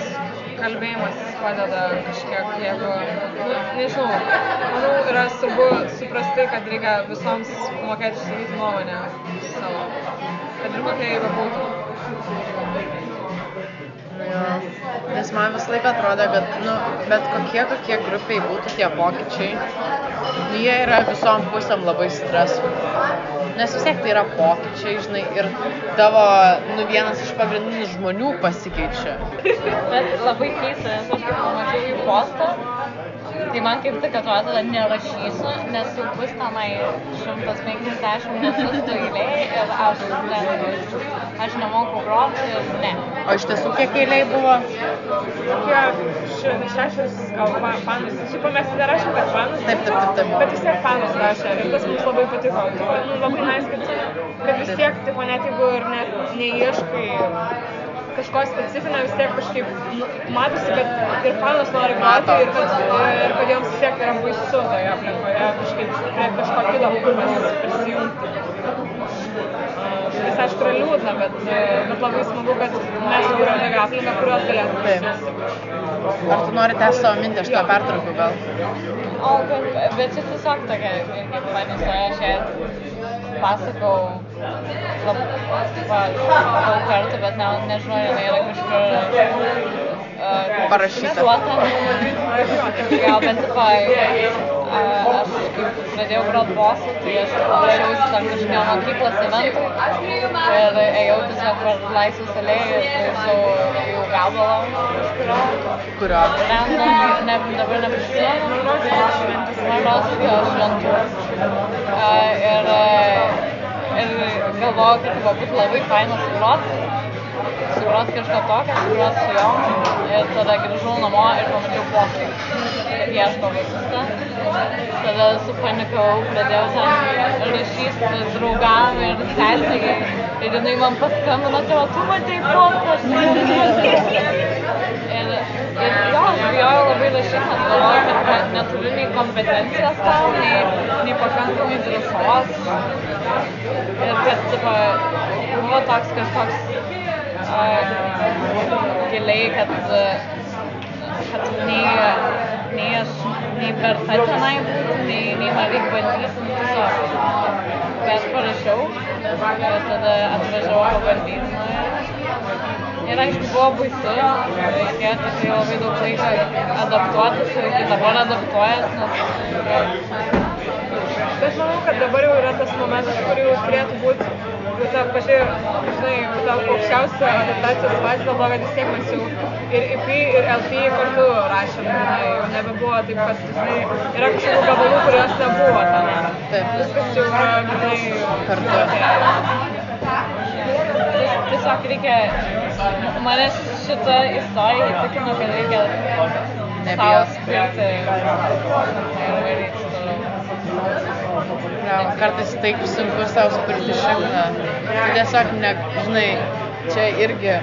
kalbėjimas padeda kažkiek, jeigu, nu, nežinau, manau, yra svarbu suprasti, kad reikia visoms mokėti išsakyti nuomonę savo, kad ir kokia jį bebūtų. Jo. Nes man visą laiką atrodo, kad, nu, bet kokie kokie grupiai būtų tie pokyčiai, jie yra visom pusėm labai stresu. Nes vis tiek tai yra pokyčiai, žinai, ir tavo, nu, vienas iš pagrindinių žmonių pasikeičia. Bet labai keista, nes aš kaip pamačiau jų postą, tai man kaip tik atrodo, kad nerašysiu, nes jau bus tenai 150 metus eilė ir aš, ne, aš nemoku groti ir ne. O iš tiesų kiek eiliai buvo? Kokie še- šešios gal fanus, šiaip mes nerašėm, kad fanus, Taip, taip, taip, taip. bet vis tiek fanus rašė ir tas mums labai patiko. Nu, labai nais, kad, kad vis tiek, tipo, net jeigu ir net neieškai kažko specifinio, vis tiek kažkaip matosi, kad ir fanas nori groti ir kad, ir kad joms vis tiek yra baisu toje aplinkoje kažkaip prie kažko kito pris- prisijungti. A, Tas aišku yra liūdna, bet, bet labai smagu, kad mes kūrėm tokią aplinką, kurios prisijungti. Ar tu nori tęsti savo mintį, aš to pertraukiu gal? O, bet, bet čia tiesiog tokia irgi fani istorija, aš ją pasakau lab, va, daug kartų, bet ne, nežinau, jinai yra kažkur Parašyta. Gal, bet tipo, uh, aš kaip pradėjau grot bosų, tai aš ruošiausi tam kažkokiam mokyklos eventui ir ėjau tiesiog per laisvės alėją ir klausiau jų gabalą kažkurio. Kurio? Ten, nu, ne, dabar neprisimenu. Man rodos, jo, šventų. A, Ir, e, ir galvojau, kad va, būtų labai faina sugrot. Sugrot kažką tokio, sugrot su jom. Ir tada grįžau namo ir pamačiau postą, kad ieško ten. Tada supanikavau, pradėjau ten rašyti draugam ir seseriai. Ir jinai man paskambino, tai tu matei postą. Ir, ir jo, aš bijojau labai rašyti, nes galvojau, kad ne- neturiu nei kompetencijos tam, nei, nei pakankamai drąsos. Ir kad, tipo, buvo toks kažkoks giliai, kad, kad nei, nei aš, nei verta tenai būti, nei, nei man reikia bandyti, tiesiog. Bet parašiau ir tada atvažiavau pabandyti. Ir aišku, buvo baisu, reikėjo tikrai labai daug laiko adaptuotis ir iki dabar adaptuojas, nes Bet manau, kad dabar jau yra tas momentas, kur jau turėtų būti jau ta pati, žinai, ta aukščiausia adaptacijos fazė, dėl to, kad vis tiek mes jau ir EP, ir LP kartu rašėm, žinai, jau nebebuvo taip, kad, žinai, yra kažkokių gabalų, kurios nebuvo ten. Taip. Viskas jau yra, žinai, Kartu. tiesiog reikia, mane šitą istoriją įtikino, kad reikia sau Nebijot. skirti ir varyti toliau. Ne, kartais taip sunku savo spirti šimtą. Tiesiog, ne, žinai, čia irgi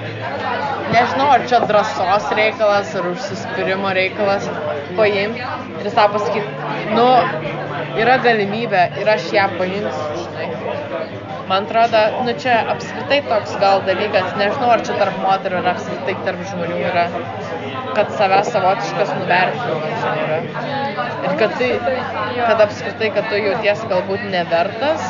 nežinau, ar čia drąsos reikalas, ar užsispyrimo reikalas paimti ir tą pasakyti, nu, yra galimybė ir aš ją paimsiu, žinai. Man atrodo, nu čia apskritai toks gal dalykas, nežinau, ar čia tarp moterų ar apskritai tarp žmonių yra, kad savęs savotiškas nuvertinimas, yra. Ir kad tai, kad apskritai, kad tu jautiesi galbūt nevertas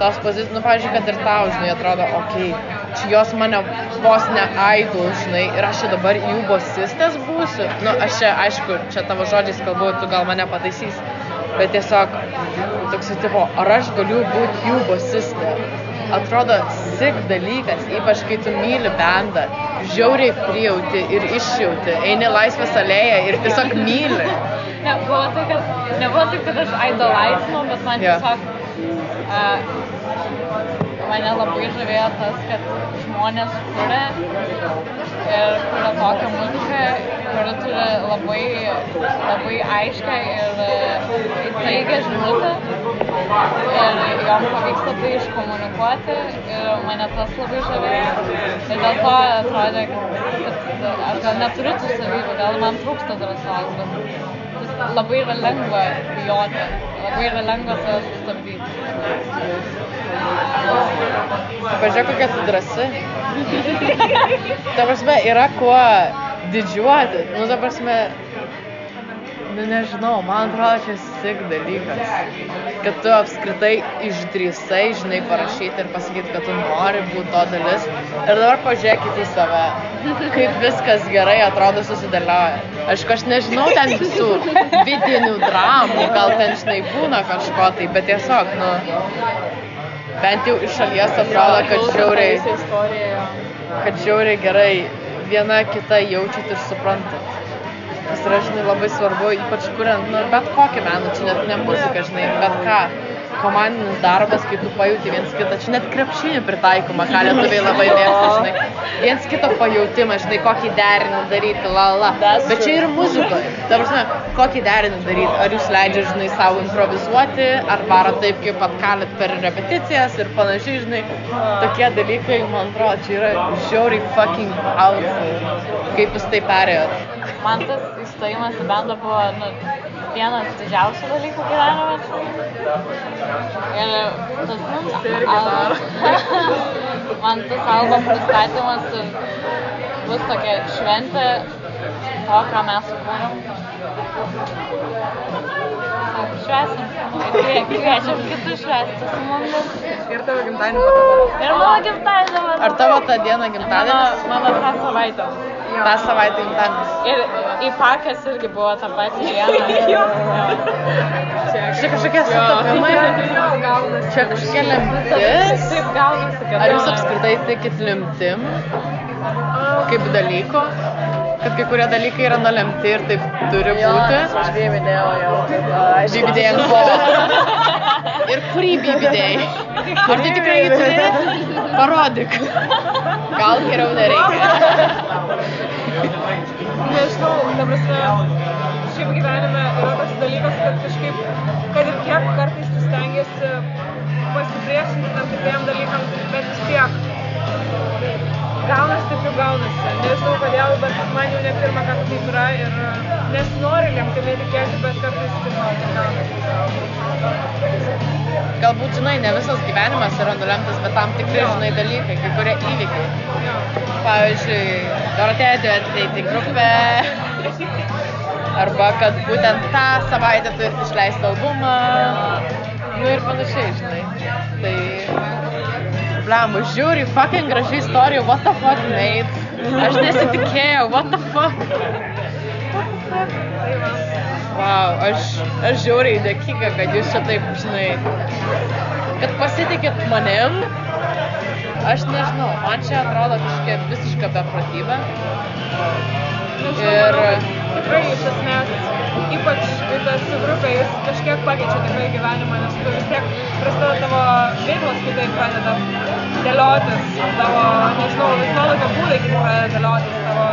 tos pozicijos, nu, pavyzdžiui, kad ir tau, žinai, atrodo, okei, okay, čia jos mane vos ne aidų, žinai, ir aš čia dabar jų bosistės būsiu. Nu, aš čia, aišku, čia tavo žodžiais kalbu, tu gal mane pataisysi bet tiesiog toks, tipo, ar aš galiu būti jų bosistė. Atrodo, sik dalykas, ypač kai tu myli bendą, žiauriai prijauti ir išjauti, eini laisvės alėją ir tiesiog myli. Ne, buvo tai, kad, nebuvo taip, kad aš idolaizinau, bet man tiesiog uh, mane labai žavėjo tas, kad žmonės kuria ir kuria tokią muziką, kuri turi labai, labai aiškę ir e, įtaigę žinutę ir jom pavyksta tai iškomunikuoti ir mane tas labai žavėjo ir dėl to atrodė, kad, aš gal neturiu tų savybių, gal man trūksta drąsos, bet labai yra lengva bijoti, labai yra lengva save sustabdyti. Pažiūrėk, kokia tu drąsi. Ta prasme, yra kuo didžiuoti. Nu, ta prasme, nu nežinau, man atrodo, čia sik dalykas. Kad tu apskritai išdrįsai, žinai, parašyti ir pasakyti, kad tu nori būti to dalis. Ir dabar pažiūrėkit į save, kaip viskas gerai atrodo susidėlioja. Aš nežinau ten visų vidinių dramų, gal ten, žinai, būna kažko tai, bet tiesiog, nu, bent jau iš šalies atrodo, kad žiauriai, kad žiauriai gerai viena kita jaučiat ir suprantat. Kas yra, žinai, labai svarbu, ypač kuriant, nu, bet kokį meną, čia net ne muzika, žinai, bet ką. Komandinis darbas, kai tu pajūti viens kitą, čia net krepšinį pritaikoma, ką lietuviai labai mėgsta, žinai. Viens kito pajūtimą, žinai, kokį derinį daryti, la la. Bet čia ir muzikoje. Ta prasme, kokį derinį daryti. Ar jūs leidžia, žinai, savo improvizuoti, ar varo taip, kaip atkalit per repeticijas ir panašiai, žinai. Tokie dalykai, man atrodo, čia yra žiauriai fucking powerful. Kaip jūs tai perėjot? Man tas įstojimas į bendą buvo nu, vienas didžiausių dalykų gyvenime. Ir tas al- man tas album pristatymas bus tokia šventė to, ką mes sukūrėm. Švesim. Kviečiam kitus švesti su mumis. Ir tavo gimtadienį. Ir mano gimtadienį. Ar tavo tą dieną Mano, gimtadienis? mano tą savaitę. Tą savaitę gimtadienis. Ir į pakas irgi buvo tą patį dieną. Čia kažkokie sutapimai, čia kažkokia lemtis. Taip gaunasi, kad... Ar jūs apskritai tikit lemtim kaip dalyko? Kad kai kurie dalykai yra nulemti ir taip turi būti? Aš vyminėjau jau. ant ko? Ir kurį bibidėjai? Ar tu tikrai turi? Parodyk. Gal geriau nereikia. Nežinau, ta prasme, šiaip gyvenime yra toks dalykas, kad kažkaip, kad ir kiek kartais tu stengiasi pasipriešinti tam tikriem dalykam, bet vis tiek gaunasi taip jau gaunasi. Nežinau kodėl, bet man jau ne pirmą kartą taip yra ir nesinori lemtimi tikėti, bet kartais gaunasi. Galbūt, žinai, ne visas gyvenimas yra nulemtas, bet tam tikri, žinai, dalykai, kai kurie įvykiai. Pavyzdžiui, Dorotėja turi ateiti grupę. Arba kad būtent tą savaitę turi išleisti albumą. Nu ir panašiai, žinai. Tai... Blemų, žiūri, fucking graži istorija, what the fuck, mate. Aš nesitikėjau, what the fuck. Wow, aš, aš žiauriai dėkinga, kad jūs čia taip, žinai, kad pasitikit manim. Aš nežinau, man čia atrodo kažkokia visiška beprotybė. Ir Tikrai iš esmės, ypač tu esi grupė, jis kažkiek pakeičia tikrai gyvenimą, nes tu vis tiek prasideda tavo veiklos kitaip pradeda dėliotis, tavo, nežinau, laisvalaikio būdai kitaip pradeda dėliotis, tavo,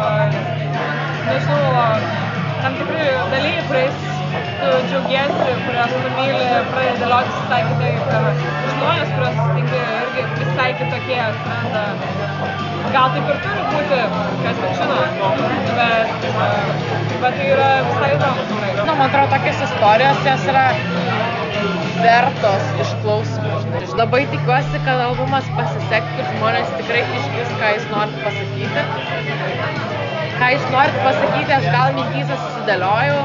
nežinau, tam tikri dalykai, kuriais tu džiaugiesi, kuriuos tu myli, pradeda dėliotis visai kitaip. Ir žmonės, kuriuos sutinki, irgi visai kitokie atsiranda. gal taip ir turi būti, kas tik žino, bet, bet tai yra visai įdomu. tikrai. Nu, man atrodo, tokios istorijos jos yra vertos išklausimų. Aš labai tikiuosi, kad albumas pasisektų ir žmonės tikrai išgis, ką jūs norit pasakyti. Ką jūs norit pasakyti, aš gal mintysą susidėliojau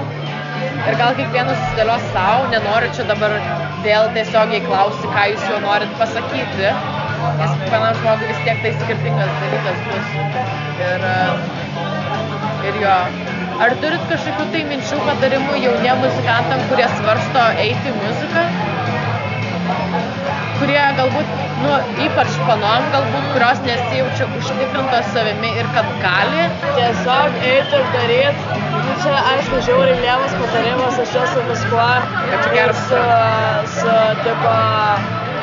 ir gal kiekvienas susidėlios savo, nenoriu čia dabar vėl tiesiogiai klausti, ką jūs jau norit pasakyti, nes kiekvienam žmogui vis tiek tai skirtingas dalykas bus. Ir, e, ir jo. Ar turit kažkokių tai minčių patarimų jauniem muzikantam, kurie svarsto eiti į muziką? Kurie galbūt, nu, ypač panom galbūt, kurios nesijaučia užtikrintos savimi ir kad gali. Tiesiog eiti ir daryti. Nu, čia, aišku, žiauriai lievas patarimas, aš čia su viskuo. Bet čia geras su, su, tipo,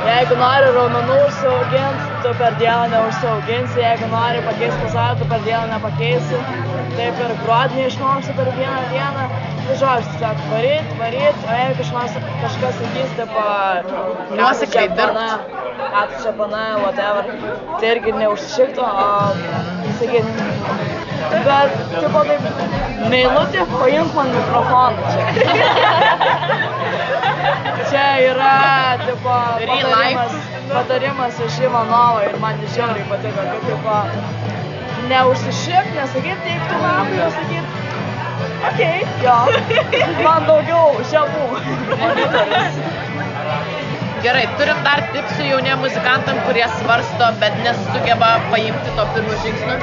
jeigu nori raumenų užsiauginti, tu per dieną neužsiauginsi, jeigu nori pakeisti pasaulį, tu per dieną nepakeisi. Taip ir gruodį neišmoksi per vieną dieną. Tai žodžiu, tiesiog varyt, varyt, o jeigu kažkas, kažkas sakys, tipo, Nuosekliai dirbt. ką tu čia panai, whatever, tai irgi neužsišiktų, o sakyt, bet, tipo, taip, meilutė, paimk man mikrofoną čia. čia yra, tipo, patarimas, patarimas iš Ivanovo ir man žiauriai patiko, kad, tipo, neužsišik, nesakyt, neik tu nahui, o okay, jo, man daugiau žemų. Gerai, turim dar tipsų jauniem muzikantam, kurie svarsto, bet nesugeba paimti to pirmo žingsnio.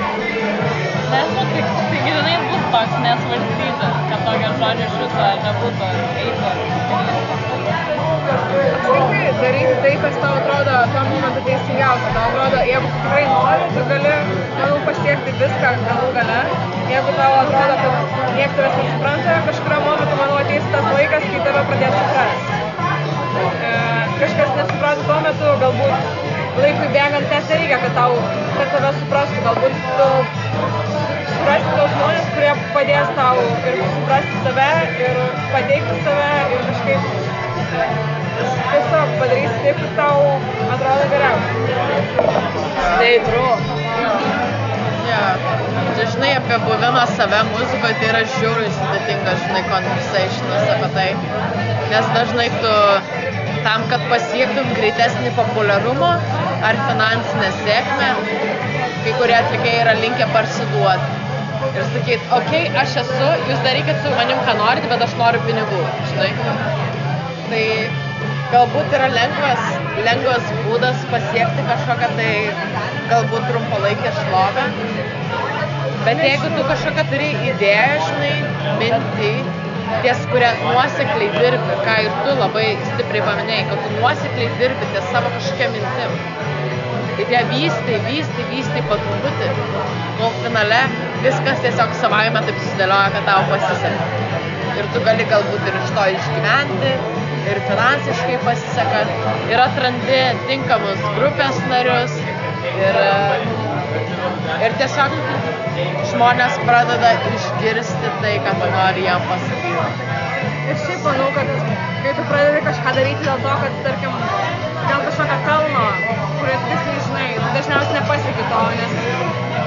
Nežinau, kaip, tai žinai, bus toks nesvarstyti, kad tokio žodžio iš viso nebūtų eiti. Apskritai, daryti tai, kas tau atrodo tuo momentu teisingiausia. Tau atrodo, jeigu tikrai nori, tu gali, manau, pasiekti viską galų gale. Jeigu tau atrodo, kad niekas tavęs nesupranta, kažkurio momentu, manau, ateis tas laikas, kai tave pradės suprasti. E, kažkas nesupranta tuo metu, galbūt laikui bėgant net nereikia, kad tau, kad tave suprastų. Galbūt tu suprasti tos žmonės, kurie padės tau ir suprasti save, ir pateikti save, ir kažkaip tiesiog padarysi taip, kaip tau atrodo geriausia. Ja. Čia, žinai, apie buvimą save muzikoje, tai yra žiauriai sudėtingas, žinai, conversationas apie tai. Nes dažnai tu tam, kad pasiektum greitesnį populiarumą ar finansinę sėkmę, kai kurie atlikėjai yra linkę parsiduoti. Ir sakyt, okei, okay, aš esu, jūs darykit su manim, ką norit, bet aš noriu pinigų, žinai. Tai galbūt yra lengvas, lengvas būdas pasiekti kažkokią tai galbūt trumpalaikę šlovę. Bet jeigu tu kažkokią turi idėją, žinai, mintį, ties kuria nuosekliai dirbi, ką ir tu labai stipriai paminėjai, kad tu nuosekliai dirbi ties savo kažkokia mintim. Ir ją vystai, vystai, vystai po truputį. Nu, finale viskas tiesiog savaime taip susidėlioja, kad tau pasiseka. Ir tu gali galbūt ir iš to išgyventi, ir finansiškai pasiseka, ir atrandi tinkamus grupės narius, ir, ir tiesiog žmonės pradeda išgirsti tai, ką tu nori jam pasakyti. Ir šiaip manau, kad kai tu pradedi kažką daryti dėl to, kad, tarkim, dėl kažkokio pelno, kurio tu tiksliai žinai, tu dažniausiai nepasieki to, nes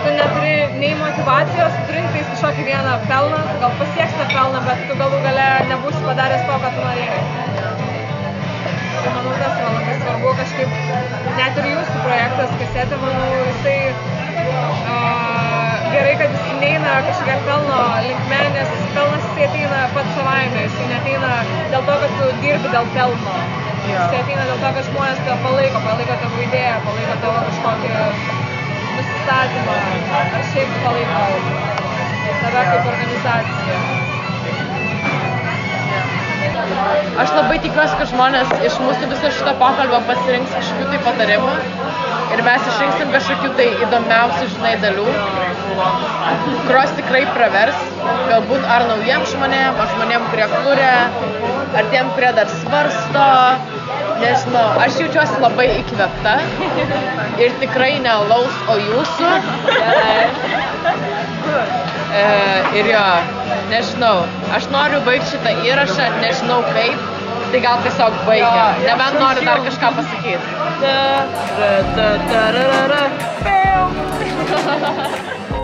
tu neturi nei motivacijos, tu turi tiktais kažkokį vieną pelną, gal pasieksi tą pelną, bet tu galų gale nebūsi padaręs to, ką tu norėjai. Tai manau, tas yra labai svarbu kažkaip, net ir jūsų projektas, kasetė, manau, jisai uh, gerai, kad jis neina kažkokia pelno linkme, nes pelnas jisai ateina pats savaime, jisai neteina dėl to, kad tu dirbi dėl pelno. Jisai ateina dėl to, kad žmonės tave palaiko, palaiko tavo idėją, palaiko tavo kažkokį nusistatymą, ar šiaip palaiko tave kaip organizaciją. Aš labai tikiuosi, kad žmonės iš mūsų viso šito pokalbio pasirinks kažkokių tai patarimų ir mes išrinksim kažkokių tai įdomiausių, žinai, dalių, kurios tikrai pravers, galbūt ar naujiem žmonėm, ar žmonėm, kurie kuria, ar tiem, kurie dar svarsto, nežinau, aš jaučiuosi labai įkvepta ir tikrai ne alaus, o jūsų. E, ir jo, nežinau, aš noriu baigti šitą įrašą, nežinau kaip, Tai gal tiesiog baigia. Nebent nori dar kažką pasakyti. Ta, ta, ta, ra, ra, ra. Piu.